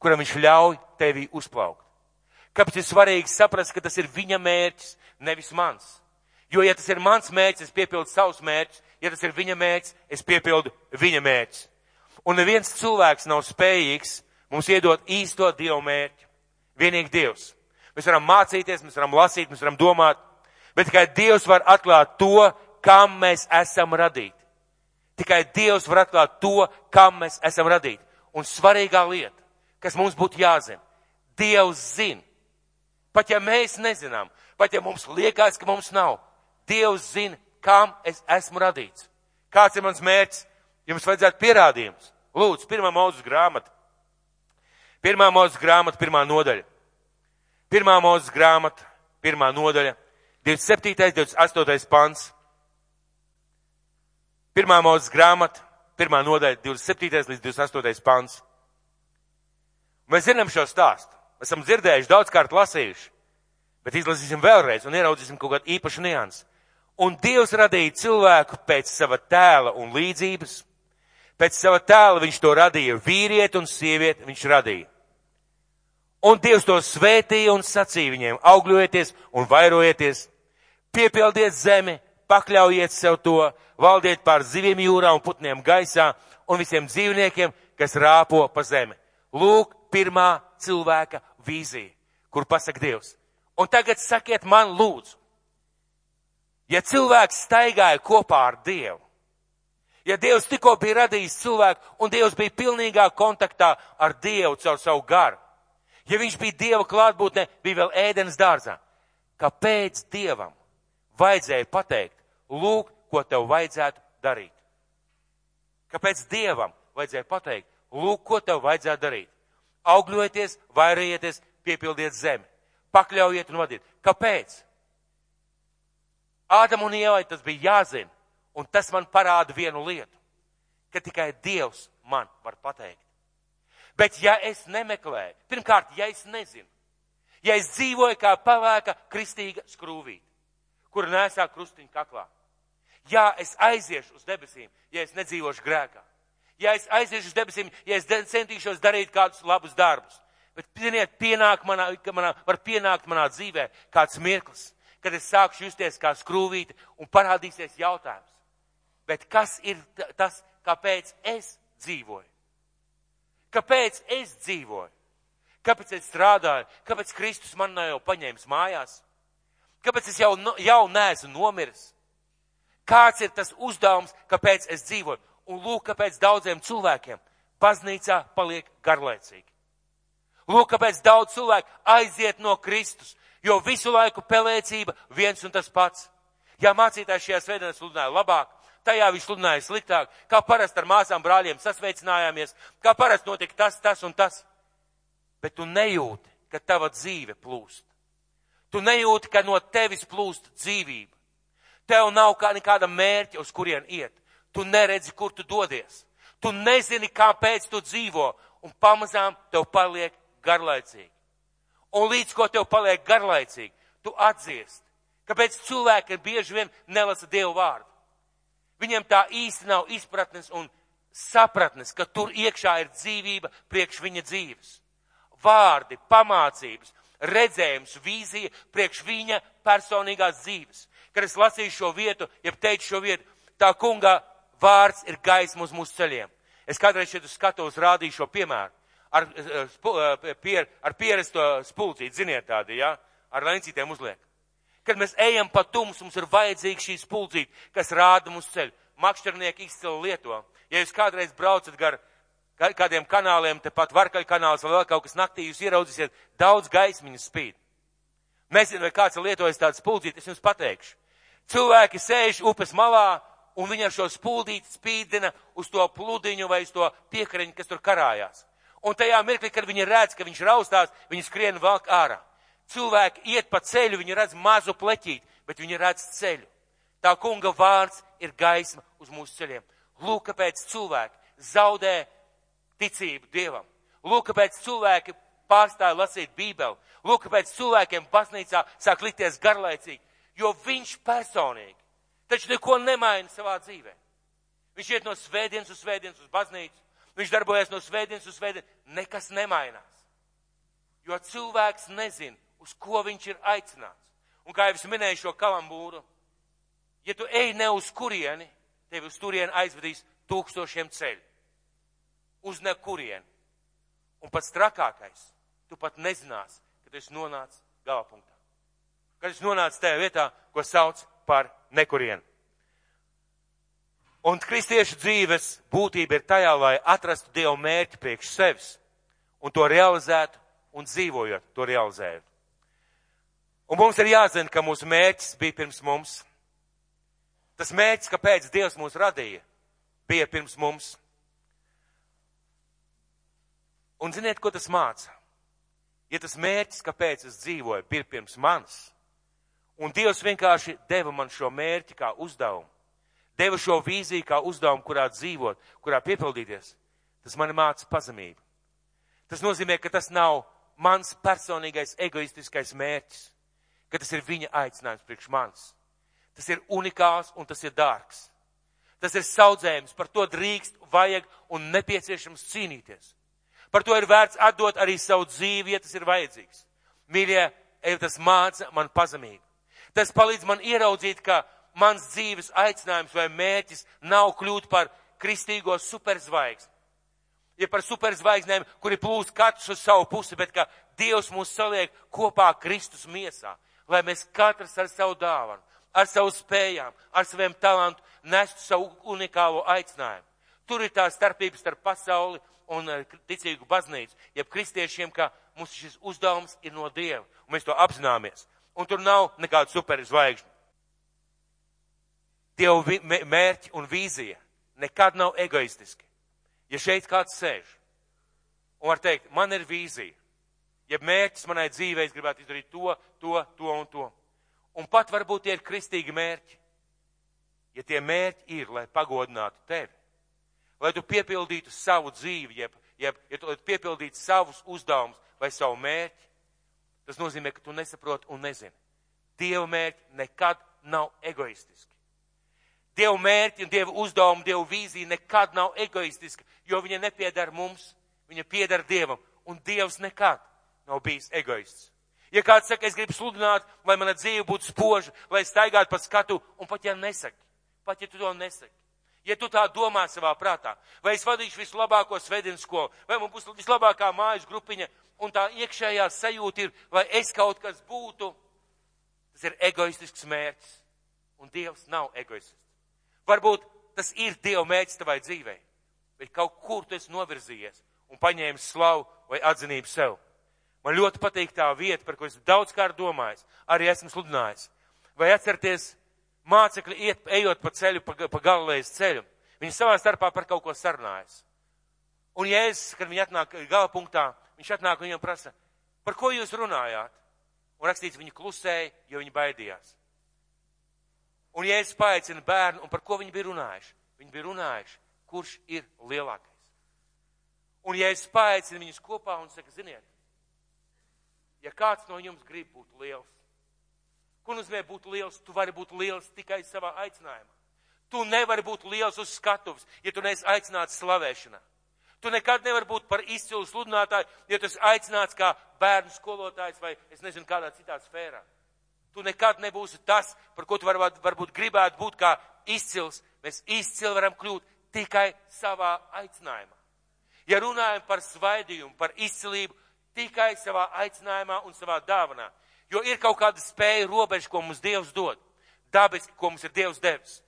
kuram viņš ļauj tevi uzplaukt. Kāpēc ir svarīgi saprast, ka tas ir viņa mērķis, nevis mans? Jo, ja tas ir mans mērķis, es piepildu savus mērķus, ja tas ir viņa mērķis, es piepildu viņa mērķus. Un neviens cilvēks nav spējīgs mums iedot īsto Dievu mērķi. Vienīgi Dievs. Mēs varam mācīties, mēs varam lasīt, mēs varam domāt, bet tikai Dievs var atklāt to, kam mēs esam radīti. Tikai Dievs var atklāt to, kam mēs esam radīti. Un svarīgā lieta, kas mums būtu jāzina, Dievs zina. Pat ja mēs nezinām, pat ja mums liekas, ka mums nav, Dievs zina, kam es esmu radīts. Kāds ir mans mērķis? Jums vajadzētu pierādījums. Lūdzu, pirmā mūzes grāmata. Pirmā mūzes grāmata, pirmā nodaļa. Pirmā mūzes grāmata, pirmā nodaļa, 27. 28. pants. Pirmā mūzes grāmata, pirmā nodaļa, 27. līdz 28. pants. Mēs zinām šo stāstu. Esam dzirdējuši, daudzkārt lasījuši, bet izlasīsim vēlreiz un ieraudzīsim kaut kādu īpašu niansu. Un Dievs radīja cilvēku pēc sava tēla un līdzības. Pēc sava tēla viņš to radīja vīrieti un sievieti viņš radīja. Un Dievs to svētīja un sacīja viņiem, augļojieties un vairojieties, piepildiet zemi, pakļaujiet sev to, valdiet pār zivīm jūrā un putniem gaisā un visiem dzīvniekiem, kas rāpo pa zemi. Lūk, pirmā cilvēka vīzija, kur pasaka Dievs. Un tagad sakiet man lūdzu, Ja cilvēks staigāja kopā ar Dievu, ja Dievs tikko bija radījis cilvēku un Dievs bija pilnīgā kontaktā ar Dievu caur savu garu, ja viņš bija Dieva klātbūtnē, bija vēl ēdienas dārzā, kāpēc Dievam vajadzēja pateikt, lūk, ko tev vajadzētu darīt? Kāpēc Dievam vajadzēja pateikt, lūk, ko tev vajadzētu darīt? Augļojieties, vairojieties, piepildiet zemi, pakļaujiet un vadiet. Kāpēc? Ādam un Ievai tas bija jāzina, un tas man parāda vienu lietu, ka tikai Dievs man var pateikt. Bet ja es nemeklēju, pirmkārt, ja es nezinu, ja es dzīvoju kā pavēka kristīga skrūvīte, kur nesā krustiņu kaklā, ja es aiziešu uz debesīm, ja es nedzīvošu grēkā, ja es aiziešu uz debesīm, ja es centīšos darīt kādus labus darbus, bet, ziniet, pienāk manā, manā, var pienākt manā dzīvē kāds mirklis, kad es sākšu justies kā skrūvīte un parādīsies jautājums. Bet kas ir tas, kāpēc es dzīvoju? Kāpēc es dzīvoju? Kāpēc es strādāju? Kāpēc Kristus man jau paņēmis mājās? Kāpēc es jau, jau neesmu nomiris? Kāds ir tas uzdevums, kāpēc es dzīvoju? Un lūk, kāpēc daudziem cilvēkiem baznīcā paliek garlaicīgi. Lūk, kāpēc daudz cilvēku aiziet no Kristus, jo visu laiku pelēcība viens un tas pats. Ja mācītājs šajā svētdienā sludināja labāk, tajā viņš sludināja sliktāk, kā parasti ar māsām brāļiem sasveicinājāmies, kā parasti notika tas, tas un tas. Bet tu nejūti, ka tava dzīve plūst. Tu nejūti, ka no tevis plūst dzīvība. Tev nav kā nekāda mērķa, uz kurien iet. Tu neredzi, kur tu dodies. Tu nezini, kāpēc tu dzīvo, un pamazām tev paliek garlaicīgi un līdz ko tev paliek garlaicīgi, tu atdziest. Kāpēc cilvēki bieži vien nelasa Dievu vārdu? Viņiem tā īsti nav izpratnes un sapratnes, ka tur iekšā ir dzīvība priekš viņa dzīves. Vārdi, pamācības, redzējums, vīzija priekš viņa personīgās dzīves. Kad es lasīju šo vietu, jeb teicu šo vietu, tā kunga vārds ir gaisma uz mūsu ceļiem. Es kādreiz šeit uz skatuves rādīju šo piemēru ar, eh, eh, pier, ar pierasto spulcīti, ziniet tādi, ja, ar lencītēm uzliek. Kad mēs ejam pa tumsu, mums ir vajadzīga šī spulcīte, kas rāda mums ceļu. Makšķernieki izcili lieto. Ja jūs kādreiz braucat gar kādiem kanāliem, tepat varkaļu kanāls vai vēl kaut kas naktī, jūs ieraudzīsiet daudz gaismiņu spīd. Nezinu, vai kāds ir lietojis tādu spuldīti, es jums pateikšu. Cilvēki sēž upes malā, un viņi ar šo spuldīti spīdina uz to pludiņu vai uz to piekariņu, kas tur karājās. Un tajā mirklī, kad viņi redz, ka viņš raustās, viņi skrien valk ārā. Cilvēki iet pa ceļu, viņi redz mazu pleķīti, bet viņi redz ceļu. Tā kunga vārds ir gaisma uz mūsu ceļiem. Lūk, kāpēc cilvēki zaudē ticību Dievam. Lūk, kāpēc cilvēki pārstāja lasīt Bībeli. Lūk, kāpēc cilvēkiem baznīcā sāk likties garlaicīgi, jo viņš personīgi taču neko nemaina savā dzīvē. Viņš iet no svētdienas uz svētdienas uz baznīcu, viņš darbojas no svētdienas uz svētdienas, nekas nemainās. Jo cilvēks nezina, uz ko viņš ir aicināts. Un kā jau es minēju šo kalambūru, ja tu ej ne uz kurieni, tevi uz turieni aizvedīs tūkstošiem ceļu. Uz nekurieni. Un pats trakākais, tu pat nezinās, kad esi nonācis galapunktā. Kad esi nonācis tajā vietā, ko sauc par nekurienu. Un kristiešu dzīves būtība ir tajā, lai atrastu Dievu mērķi priekš sevis un to realizētu un dzīvojot, to realizējot. Un mums ir jāzina, ka mūsu mērķis bija pirms mums. Tas mērķis, kāpēc Dievs mūs radīja, bija pirms mums. Un ziniet, ko tas māca? Ja tas mērķis, kāpēc es dzīvoju, bija pirms manis, un Dievs vienkārši deva man šo mērķi kā uzdevumu, deva šo vīziju kā uzdevumu, kurā dzīvot, kurā piepildīties, tas man māca pazemību. Tas nozīmē, ka tas nav mans personīgais egoistiskais mērķis, ka tas ir viņa aicinājums priekš manis. Tas ir unikāls un tas ir dārgs. Tas ir saudzējums, par to drīkst, vajag un nepieciešams cīnīties. Par to ir vērts atdot arī savu dzīvi, ja tas ir vajadzīgs. Mīļie, ej, tas māca man pazemību. Tas palīdz man ieraudzīt, ka mans dzīves aicinājums vai mērķis nav kļūt par kristīgo superzvaigzni. Ja par superzvaigznēm, kuri plūst katrs uz savu pusi, bet ka Dievs mūs saliek kopā Kristus miesā, lai mēs katrs ar savu dāvanu, ar savu spējām, ar saviem talantu nestu savu unikālo aicinājumu. Tur ir tā starpības starp pasauli un eh, ticīgu baznīcu, jeb kristiešiem, ka mums šis uzdevums ir no Dieva, un mēs to apzināmies. Un tur nav nekāda superzvaigžņa. Dieva mērķi un vīzija nekad nav egoistiski. Ja šeit kāds sēž un var teikt, man ir vīzija, ja mērķis manai dzīvē, es gribētu izdarīt to, to, to un to. Un pat varbūt tie ir kristīgi mērķi. Ja tie mērķi ir, lai pagodinātu tevi, lai tu piepildītu savu dzīvi, jeb, jeb ja tu piepildītu savus uzdevumus vai savu mērķi, tas nozīmē, ka tu nesaproti un nezini. Dieva mērķi nekad nav egoistiski. Dieva mērķi un Dieva uzdevumi, Dieva vīzija nekad nav egoistiska, jo viņa nepiedara mums, viņa piedara Dievam, un Dievs nekad nav bijis egoists. Ja kāds saka, es gribu sludināt, lai mana dzīve būtu spoža, lai staigātu pa skatu, un pat ja nesaki, pat ja tu to nesaki, ja tu tā domā savā prātā, vai es vadīšu vislabāko svētdienas skolu, vai man būs vislabākā mājas grupiņa, un tā iekšējā sajūta ir, lai es kaut kas būtu, tas ir egoistisks mērķis, un Dievs nav egoists. Varbūt tas ir Dieva mērķis tavai dzīvei, bet kaut kur tu esi novirzījies un paņēmis slavu vai atzinību sev. Man ļoti patīk tā vieta, par ko es daudz kārt domājis, arī esmu sludinājis. Vai atcerieties, mācekļi iet, ejot pa ceļu, pa, pa galvējas ceļu, viņi savā starpā par kaut ko sarunājas. Un Jēzus, kad viņi atnāk gala punktā, viņš atnāk un viņam prasa, par ko jūs runājāt? Un rakstīts, viņi klusēja, jo viņi baidījās. Un Jēzus paaicina bērnu, un par ko viņi bija runājuši? Viņi bija runājuši, kurš ir lielākais. Un Jēzus paaicina viņus kopā un saka, ziniet, ja kāds no jums grib būt liels, ko nozīmē būt liels? Tu vari būt liels tikai savā aicinājumā. Tu nevari būt liels uz skatuves, ja tu neesi aicināts slavēšanā. Tu nekad nevari būt par izcilu sludinātāju, ja tu esi aicināts kā bērnu skolotājs vai es nezinu kādā citā sfērā. Tu nekad nebūsi tas, par ko tu varbūt, varbūt gribētu būt kā izcils. Mēs izcili varam kļūt tikai savā aicinājumā. Ja runājam par svaidījumu, par izcilību, tikai savā aicinājumā un savā dāvanā. Jo ir kaut kāda spēja robeža, ko mums Dievs dod. Dabiski, ko mums ir Dievs devis.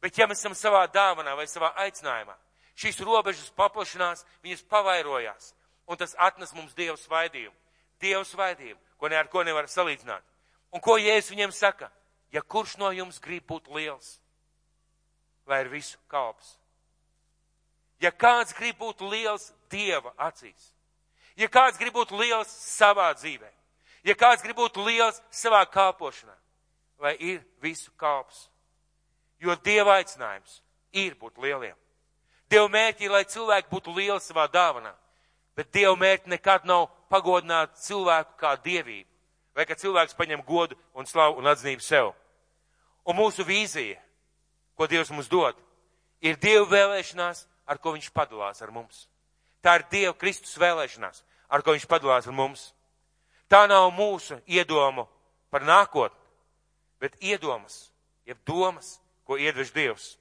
Bet ja mēs esam savā dāvanā vai savā aicinājumā, šīs robežas paplašinās, viņas pavairojās. Un tas atnes mums Dievu svaidījumu. Dievu svaidījumu, ko ne ar ko nevar salīdzināt. Un ko Jēzus viņiem saka? Ja kurš no jums grib būt liels, lai ir visu kalps. Ja kāds grib būt liels Dieva acīs, Ja kāds grib būt liels savā dzīvē, Ja kāds grib būt liels savā kalpošanā, lai ir visu kalps. Jo Dieva aicinājums ir būt lieliem. Dieva mērķi ir, lai cilvēki būtu lieli savā dāvanā, bet Dieva mērķi nekad nav pagodināt cilvēku kā dievību, vai ka cilvēks paņem godu un slavu un atzinību sev. Un mūsu vīzija, ko Dievs mums dod, ir Dieva vēlēšanās, ar ko Viņš padalās ar mums. Tā ir Dieva Kristus vēlēšanās, ar ko Viņš padalās ar mums. Tā nav mūsu iedomu par nākotni, bet iedomas, jeb domas, ko iedvež Dievs.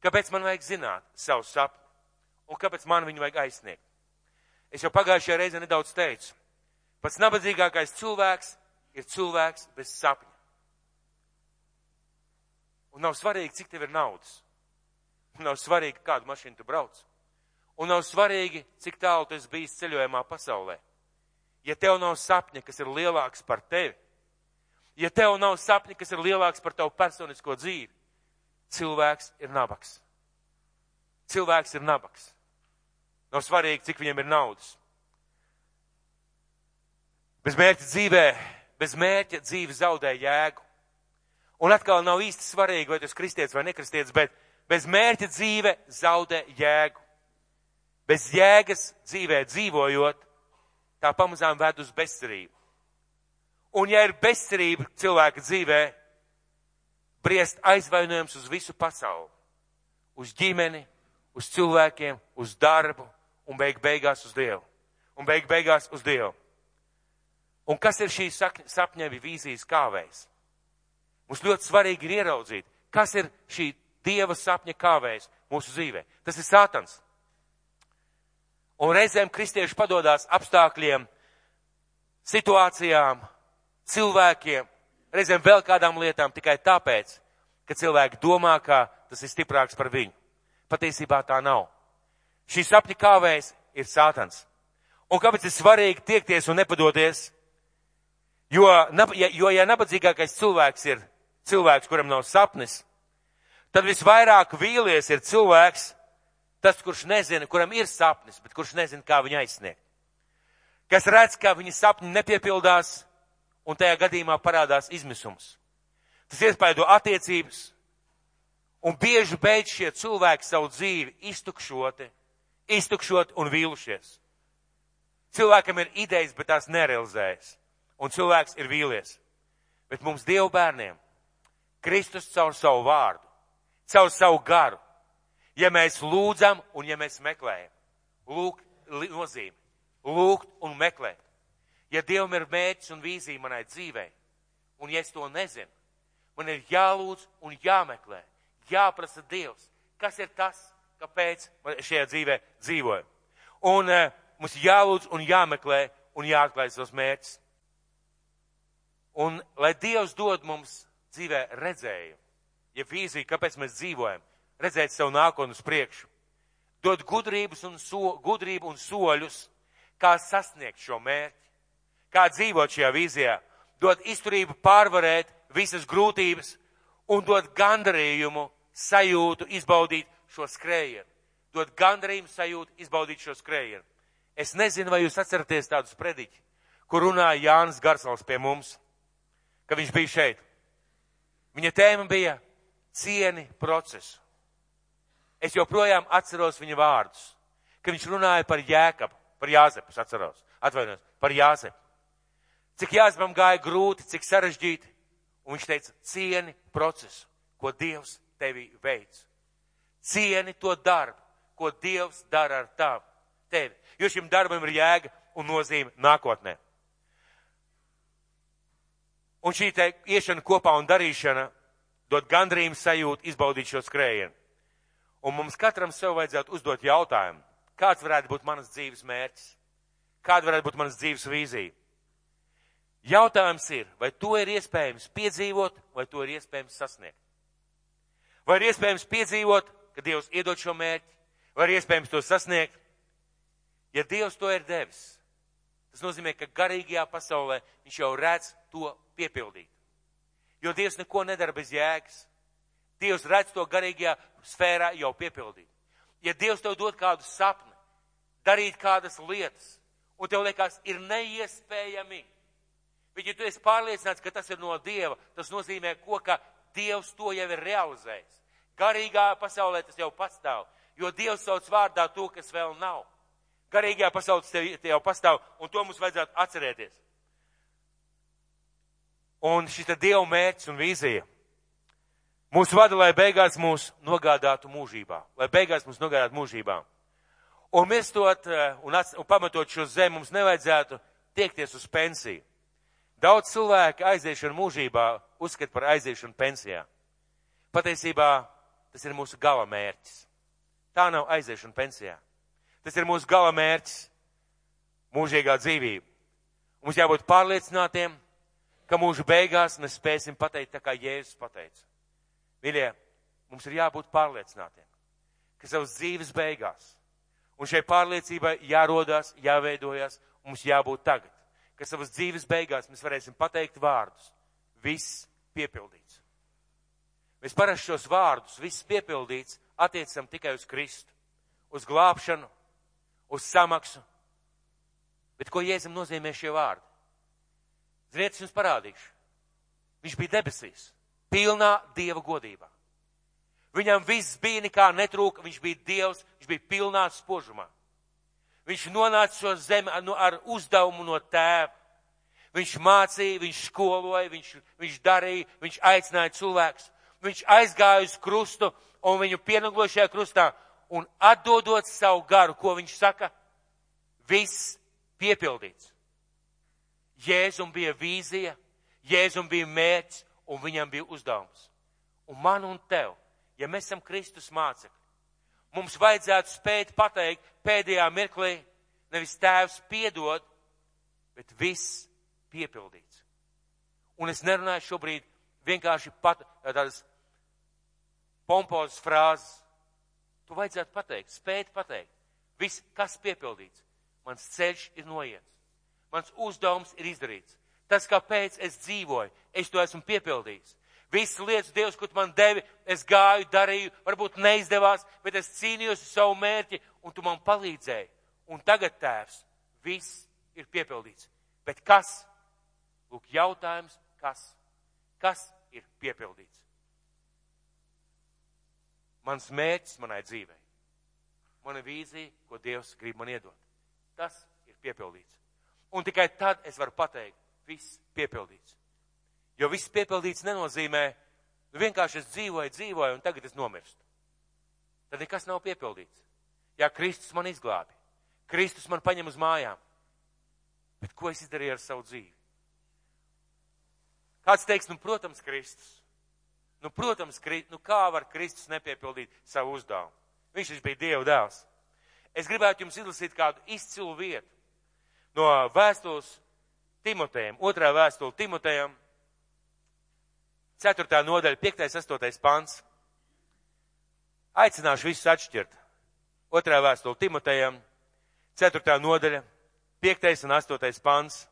Kāpēc man vajag zināt savu sapni? Un kāpēc man viņu vajag aizsniegt? Es jau pagājušajā reizē nedaudz teicu. Pats nabadzīgākais cilvēks ir cilvēks bez sapņa. Un nav svarīgi, cik tev ir naudas. Un nav svarīgi, kādu mašīnu tu brauc. Un nav svarīgi, cik tālu tu esi bijis ceļojumā pasaulē. Ja tev nav sapņa, kas ir lielāks par tevi, ja tev nav sapņa, kas ir lielāks par tavu personisko dzīvi, cilvēks ir nabaks. Cilvēks ir nabaks. Nav svarīgi, cik viņam ir naudas. Bez mērķa dzīvē, bez mērķa dzīve zaudē jēgu. Un atkal nav īsti svarīgi, vai tu esi kristietis vai nekristietis, bet bez mērķa dzīve zaudē jēgu. Bez jēgas dzīvē dzīvojot, tā pamazām ved uz bezcerību. Un ja ir bezcerība cilvēka dzīvē, briest aizvainojums uz visu pasauli, uz ģimeni, uz cilvēkiem, uz darbu un beig beigās uz Dievu. Un beig beigās uz Dievu. Un kas ir šī sapņa vīzijas kāvējs? Mums ļoti svarīgi ir ieraudzīt, kas ir šī Dieva sapņa kāvējs mūsu dzīvē. Tas ir Sātans. Un reizēm kristieši padodās apstākļiem, situācijām, cilvēkiem, reizēm vēl kādām lietām tikai tāpēc, ka cilvēki domā, ka tas ir stiprāks par viņu. Patiesībā tā nav. Šī sapņa kāvējs ir Sātans. Un kāpēc ir svarīgi tiekties un nepadoties? Jo, jo ja nabadzīgākais cilvēks ir cilvēks, kuram nav sapnis, tad visvairāk vīlies ir cilvēks, tas, kurš nezina, kuram ir sapnis, bet kurš nezina, kā viņu aizsniegt. Kas redz, ka viņa sapņi nepiepildās, un tajā gadījumā parādās izmisums. Tas iespaido attiecības, un bieži beidz šie cilvēki savu dzīvi iztukšoti, iztukšot un vīlušies. Cilvēkam ir idejas, bet tās nerealizējas, un cilvēks ir vīlies. Bet mums Dievu bērniem Kristus caur savu vārdu, caur savu garu, ja mēs lūdzam un ja mēs meklējam, lūk, nozīme, lūgt un meklēt. Ja Dievam ir mērķis un vīzija manai dzīvei, un ja es to nezinu, man ir jālūdz un jāmeklē, jāprasa Dievs, kas ir tas, kāpēc man šajā dzīvē dzīvoju. Un uh, mums jālūdz un jāmeklē un jāatklāj savus mērķus. Un lai Dievs dod mums dzīvē redzējumu, ja vīzija, kāpēc mēs dzīvojam, redzēt savu nākotnu uz priekšu, dod gudrības un so, gudrību un soļus, kā sasniegt šo mērķi kā dzīvot šajā vīzijā, dod izturību pārvarēt visas grūtības un dod gandarījumu sajūtu izbaudīt šo skrējienu. Dod gandarījumu sajūtu izbaudīt šo skrējienu. Es nezinu, vai jūs atceraties tādus prediķi, kur runāja Jānis Garsals pie mums, ka viņš bija šeit. Viņa tēma bija cieni procesu. Es joprojām atceros viņa vārdus, ka viņš runāja par Jēkabu, par Jāzepu, atceros, atvainojos, par Jāzepu cik jāzmam gāja grūti, cik sarežģīti. Un viņš teica, cieni procesu, ko Dievs tevi veids. Cieni to darbu, ko Dievs dara ar tavu, tevi. Jo šim darbam ir jēga un nozīme nākotnē. Un šī te iešana kopā un darīšana dod gandrību sajūtu izbaudīt šo skrējienu. Un mums katram sev vajadzētu uzdot jautājumu, kāds varētu būt manas dzīves mērķis, kāda varētu būt manas dzīves vīzija. Jautājums ir, vai to ir iespējams piedzīvot, vai to ir iespējams sasniegt? Vai ir iespējams piedzīvot, ka Dievs iedod šo mērķi, vai ir iespējams to sasniegt? Ja Dievs to ir devis, tas nozīmē, ka garīgajā pasaulē viņš jau redz to piepildīt. Jo Dievs neko nedara bez jēgas. Dievs redz to garīgajā sfērā jau piepildīt. Ja Dievs tev dod kādu sapni, darīt kādas lietas, un tev liekas, ir neiespējami, Bet, ja tu esi pārliecināts, ka tas ir no Dieva, tas nozīmē, ko, ka Dievs to jau ir realizējis. Garīgā pasaulē tas jau pastāv, jo Dievs sauc vārdā to, kas vēl nav. Garīgajā pasaulē tas jau pastāv, un to mums vajadzētu atcerēties. Un ir Dieva mērķis un vīzija. Mūsu vada, lai beigās mūs nogādātu mūžībā, lai beigās mūs nogādātu mūžībā. Un mirstot eh, un, ats, un pamatot šo zemi, mums nevajadzētu tiekties uz pensiju. Daudz cilvēku aiziešanu mūžībā uzskata par aiziešanu pensijā. Patiesībā tas ir mūsu gala mērķis. Tā nav aiziešana pensijā. Tas ir mūsu gala mērķis - mūžīgā dzīvība. Mums jābūt pārliecinātiem, ka mūža beigās mēs spēsim pateikt tā, kā Jēzus pateica. Mīļie, mums ir jābūt pārliecinātiem, ka savas dzīves beigās, un šai pārliecībai jārodās, jāveidojas, mums jābūt tagad, ka savas dzīves beigās mēs varēsim pateikt vārdus. Viss piepildīts. Mēs parasti šos vārdus, viss piepildīts, attiecam tikai uz Kristu, uz glābšanu, uz samaksu. Bet ko Jēzum nozīmē šie vārdi? Ziniet, es jums parādīšu. Viņš bija debesīs pilnā dieva godībā. Viņam viss bija nekā netrūka, viņš bija dievs, viņš bija pilnā spožumā. Viņš nonāca šo zemi ar, ar uzdevumu no tēva. Viņš mācīja, viņš skoloja, viņš, viņš darīja, viņš aicināja cilvēkus. Viņš aizgāja uz krustu un viņu pienaglošajā krustā un atdodot savu garu, ko viņš saka, viss piepildīts. Jēzum bija vīzija, Jēzum bija mērķis, un viņam bija uzdevums. Un man un tev, ja mēs esam Kristus mācekļi, mums vajadzētu spēt pateikt pēdējā mirklī, nevis tēvs piedod, bet viss piepildīts. Un es nerunāju šobrīd vienkārši pat tādas pompozas frāzes. Tu vajadzētu pateikt, spēt pateikt. Viss, kas piepildīts. Mans ceļš ir noiets. Mans uzdevums ir izdarīts. Tas, kāpēc es dzīvoju, es to esmu piepildījis. Visas lietas, Dievs, ko tu man devi, es gāju, darīju, varbūt neizdevās, bet es cīnījos uz savu mērķi, un tu man palīdzēji. Un tagad, tēvs, viss ir piepildīts. Bet kas? Lūk, jautājums, kas? Kas ir piepildīts? Mans mērķis manai dzīvei. Mana vīzija, ko Dievs grib man iedot. Tas ir piepildīts. Un tikai tad es varu pateikt, viss piepildīts. Jo viss piepildīts nenozīmē, nu vienkārši es dzīvoju, dzīvoju un tagad es nomirstu. Tad nekas nav piepildīts. Jā, Kristus man izglābi. Kristus man paņem uz mājām. Bet ko es izdarīju ar savu dzīvi? Kāds teiks, nu, protams, Kristus. Nu, protams, kri, nu, kā var Kristus nepiepildīt savu uzdevumu? Viņš taču bija Dieva dēls. Es gribētu jums izlasīt kādu izcilu vietu no vēstules Timotejam, otrā vēstule Timotejam, 4. nodaļa, 5. 8. pants. Aicināšu visus atšķirt. Otrā vēstule Timotejam, 4. nodaļa, 5. un 8. pants.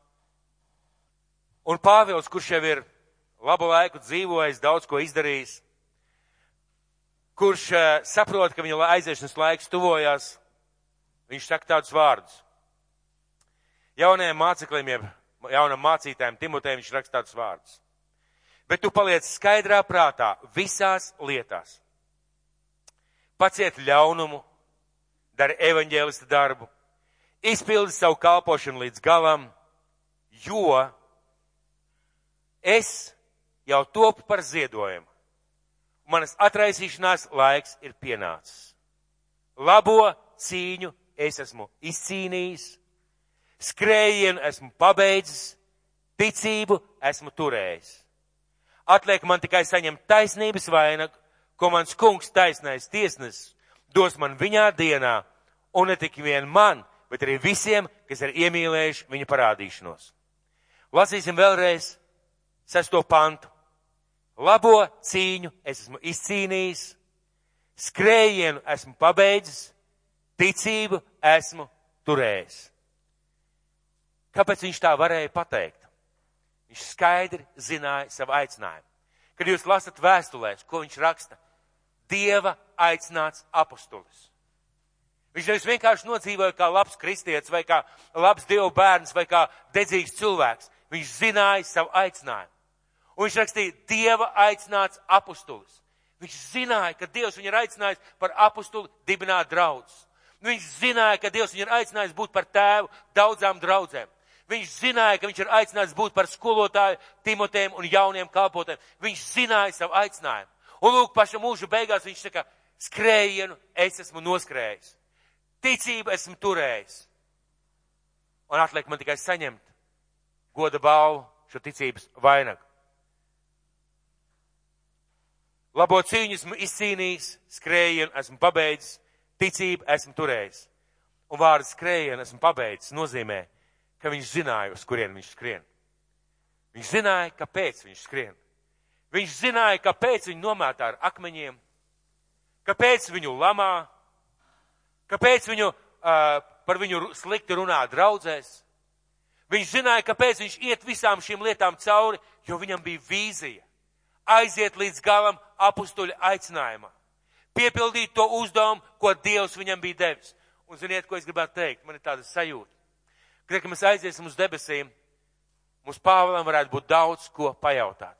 Un Pāvils, kurš jau ir labu laiku dzīvojis, daudz ko izdarījis, kurš uh, saprot, ka viņa aiziešanas laiks tuvojās, viņš saka tādus vārdus. Jaunajiem mācekļiem, jeb jaunam mācītājiem Timotejam viņš raksta tādus vārdus. Bet tu paliec skaidrā prātā visās lietās. Paciet ļaunumu, dari evaņģēlista darbu, izpildi savu kalpošanu līdz galam, jo es jau topu par ziedojumu. Manas atraisīšanās laiks ir pienācis. Labo cīņu es esmu izcīnījis Skrējienu esmu pabeidzis, ticību esmu turējis. Atliek man tikai saņemt taisnības vainagu, ko mans kungs taisnais tiesnesis dos man viņā dienā, un ne tik vien man, bet arī visiem, kas ir iemīlējuši viņa parādīšanos. Lasīsim vēlreiz sesto pantu. Labo cīņu es esmu izcīnījis, skrējienu esmu pabeidzis, ticību esmu turējis. Kāpēc viņš tā varēja pateikt? Viņš skaidri zināja savu aicinājumu. Kad jūs lasat vēstulēs, ko viņš raksta, Dieva aicināts apustulis. Viņš nevis vienkārši nodzīvoja kā labs kristietis vai kā labs Dieva bērns vai kā dedzīgs cilvēks. Viņš zināja savu aicinājumu. Un viņš rakstīja, Dieva aicināts apustulis. Viņš zināja, ka Dievs viņu ir aicinājis par apustuli dibināt draudz. Viņš zināja, ka Dievs viņu ir aicinājis būt par tēvu daudzām draudzēm. Viņš zināja, ka viņš ir aicināts būt par skolotāju Timotēm un jauniem kalpotēm. Viņš zināja savu aicinājumu. Un lūk, paša mūža beigās viņš saka, skrējienu es esmu noskrējis. Ticību esmu turējis. Un atliek man tikai saņemt goda balvu šo ticības vainagu. Labo cīņu esmu izcīnījis, skrējienu esmu pabeidzis, ticību esmu turējis. Un vārds skrējienu esmu pabeidzis nozīmē, ka viņš zināja, uz kurien viņš skrien. Viņš zināja, kāpēc viņš skrien. Viņš zināja, kāpēc viņu nomētā ar akmeņiem, kāpēc viņu lamā, kāpēc viņu, uh, par viņu slikti runā draudzēs. Viņš zināja, kāpēc viņš iet visām šīm lietām cauri, jo viņam bija vīzija. Aiziet līdz galam apustuļa aicinājumā. Piepildīt to uzdevumu, ko Dievs viņam bija devis. Un ziniet, ko es gribētu teikt? Man ir tāda sajūta. Kad mēs aiziesim uz debesīm, mums Pāvēlam varētu būt daudz ko pajautāt.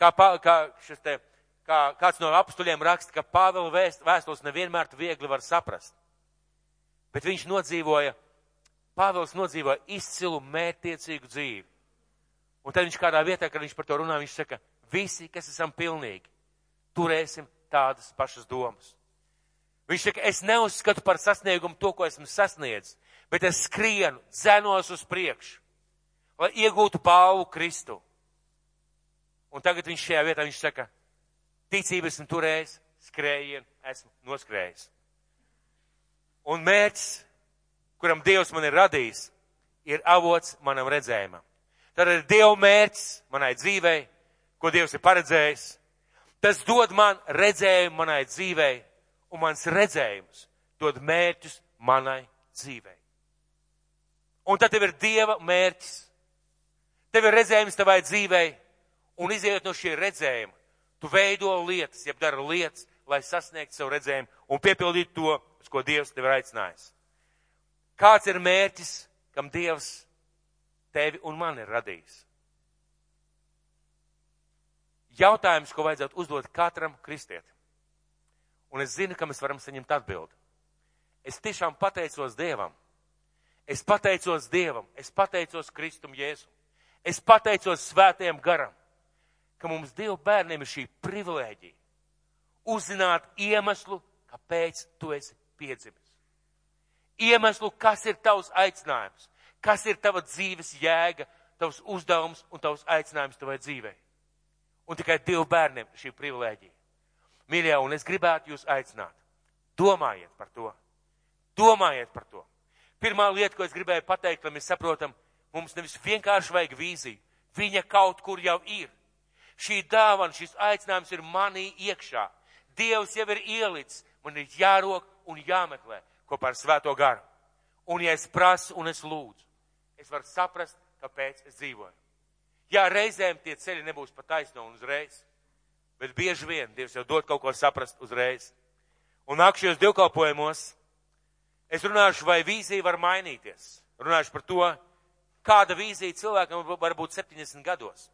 Kā, kā, te, kā kāds no apstuļiem raksta, ka Pāvela vēst, vēstules nevienmēr viegli var saprast. Bet viņš nodzīvoja, Pāvils nodzīvoja izcilu mērtiecīgu dzīvi. Un tad viņš kādā vietā, kad viņš par to runā, viņš saka, visi, kas esam pilnīgi, turēsim tādas pašas domas. Viņš saka, es neuzskatu par sasniegumu to, ko esmu sasniedzis, bet es skrienu, dzenos uz priekšu, lai iegūtu pāvu Kristu. Un tagad viņš šajā vietā, viņš saka, ticību esmu turējis, skrējienu esmu noskrējis. Un mērķis, kuram Dievs man ir radījis, ir avots manam redzējumam. Tad ir Dieva mērķis manai dzīvei, ko Dievs ir paredzējis. Tas dod man redzējumu manai dzīvei, un mans redzējums dod mērķus manai dzīvei. Un tad tev ir Dieva mērķis. Tev ir redzējums tavai dzīvei, un iziet no šī redzējuma, tu veido lietas, jeb dara lietas, lai sasniegtu savu redzējumu un piepildītu to, uz ko Dievs tev ir aicinājis. Kāds ir mērķis, kam Dievs tevi un man ir radījis? Jautājums, ko vajadzētu uzdot katram kristietim. Un es zinu, ka mēs varam saņemt atbildi. Es tiešām pateicos Dievam. Es pateicos Dievam. Es pateicos Kristum Jēzum. Es pateicos svētajam garam, ka mums Dieva bērniem ir šī privilēģija uzzināt iemeslu, kāpēc tu esi piedzimis. Iemeslu, kas ir tavs aicinājums, kas ir tava dzīves jēga, tavs uzdevums un tavs aicinājums tavai dzīvei. Un tikai divu bērniem šī privilēģija. Mīļie, un es gribētu jūs aicināt. Domājiet par to. Domājiet par to. Pirmā lieta, ko es gribēju pateikt, lai mēs saprotam, mums nevis vienkārši vajag vīziju. Viņa kaut kur jau ir. Šī dāvana, šis aicinājums ir manī iekšā. Dievs jau ir ielicis. Man ir jārok un jāmeklē kopā ar svēto garu. Un ja es prasu un es lūdzu, es varu saprast, kāpēc es dzīvoju. Jā, reizēm tie ceļi nebūs pa taisno un uzreiz, bet bieži vien Dievs jau dod kaut ko saprast uzreiz. Un nākšajos divkalpojumos es runāšu, vai vīzija var mainīties. Runāšu par to, kāda vīzija cilvēkam var būt 70 gados.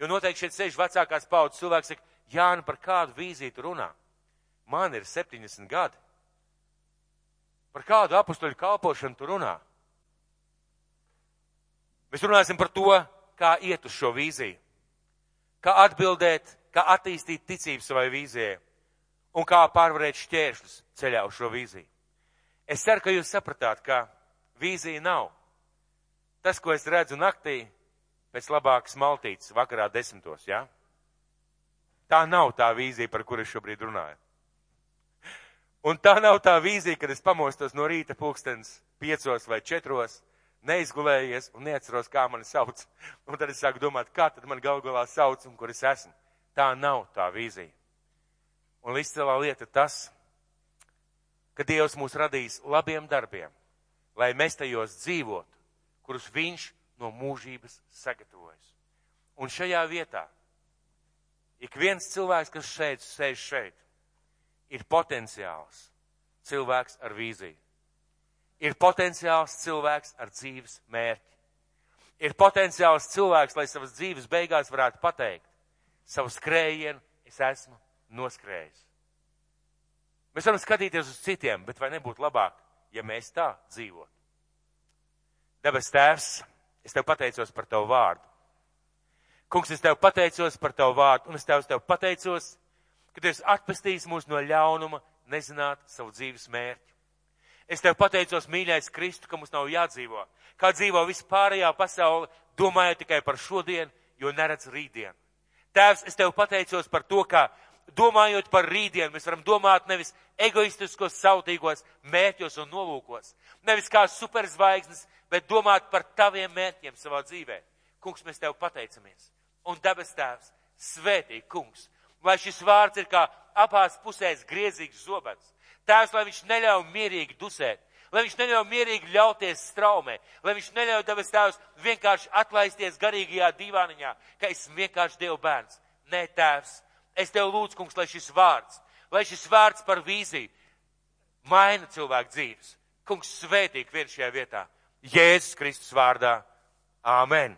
Jo noteikti šeit sēž vecākās paudzes cilvēks, saka, Jāni, par kādu vīziju tu runā? Man ir 70 gadi. Par kādu apustuļu kalpošanu tu runā? Mēs runāsim par to, kā iet uz šo vīziju, kā atbildēt, kā attīstīt ticību savai vīzijai un kā pārvarēt šķēršļus ceļā uz šo vīziju. Es ceru, ka jūs sapratāt, ka vīzija nav tas, ko es redzu naktī pēc labākas maltītes vakarā desmitos, jā? Ja? Tā nav tā vīzija, par kuru es šobrīd runāju. Un tā nav tā vīzija, kad es pamostos no rīta pulkstens piecos vai četros neizgulējies un neatceros, kā mani sauc. Un tad es sāku domāt, kā tad man gal galā sauc un kur es esmu. Tā nav tā vīzija. Un izcēlā lieta tas, ka Dievs mūs radīs labiem darbiem, lai mēs tajos dzīvotu, kurus Viņš no mūžības sagatavojas. Un šajā vietā ik viens cilvēks, kas šeit sēž šeit, ir potenciāls cilvēks ar vīziju ir potenciāls cilvēks ar dzīves mērķi. ir potenciāls cilvēks, lai savas dzīves beigās varētu pateikt, savu skrējienu es esmu noskrējis. Mēs varam skatīties uz citiem, bet vai nebūtu labāk, ja mēs tā dzīvotu? Debes Tēvs, es tev pateicos par tavu vārdu. Kungs, es tev pateicos par tavu vārdu, un es tev, tev pateicos, ka tu esi atpestījis mūs no ļaunuma, nezināt savu dzīves mērķi. Es tev pateicos, mīļais Kristu, ka mums nav jādzīvo, kā dzīvo vispārējā pasaule, domājot tikai par šodien, jo neredz rītdienu. Tēvs, es tev pateicos par to, ka domājot par rītdienu, mēs varam domāt nevis egoistiskos, sautīgos mērķos un nolūkos, nevis kā superzvaigznes, bet domāt par taviem mērķiem savā dzīvē. Kungs, mēs tev pateicamies. Un debes tēvs, svētī, kungs, lai šis vārds ir kā apās pusēs griezīgs zobens. Tēvs, lai viņš neļauj mierīgi dusēt, lai viņš neļauj mierīgi ļauties straumē, lai viņš neļauj debes tēvs vienkārši atlaisties garīgajā divāniņā, ka es vienkārši Dievu bērns. Nē, tēvs, es tev lūdzu, kungs, lai šis vārds, lai šis vārds par vīziju maina cilvēku dzīves. Kungs, svētīgi vien šajā vietā. Jēzus Kristus vārdā. Āmen!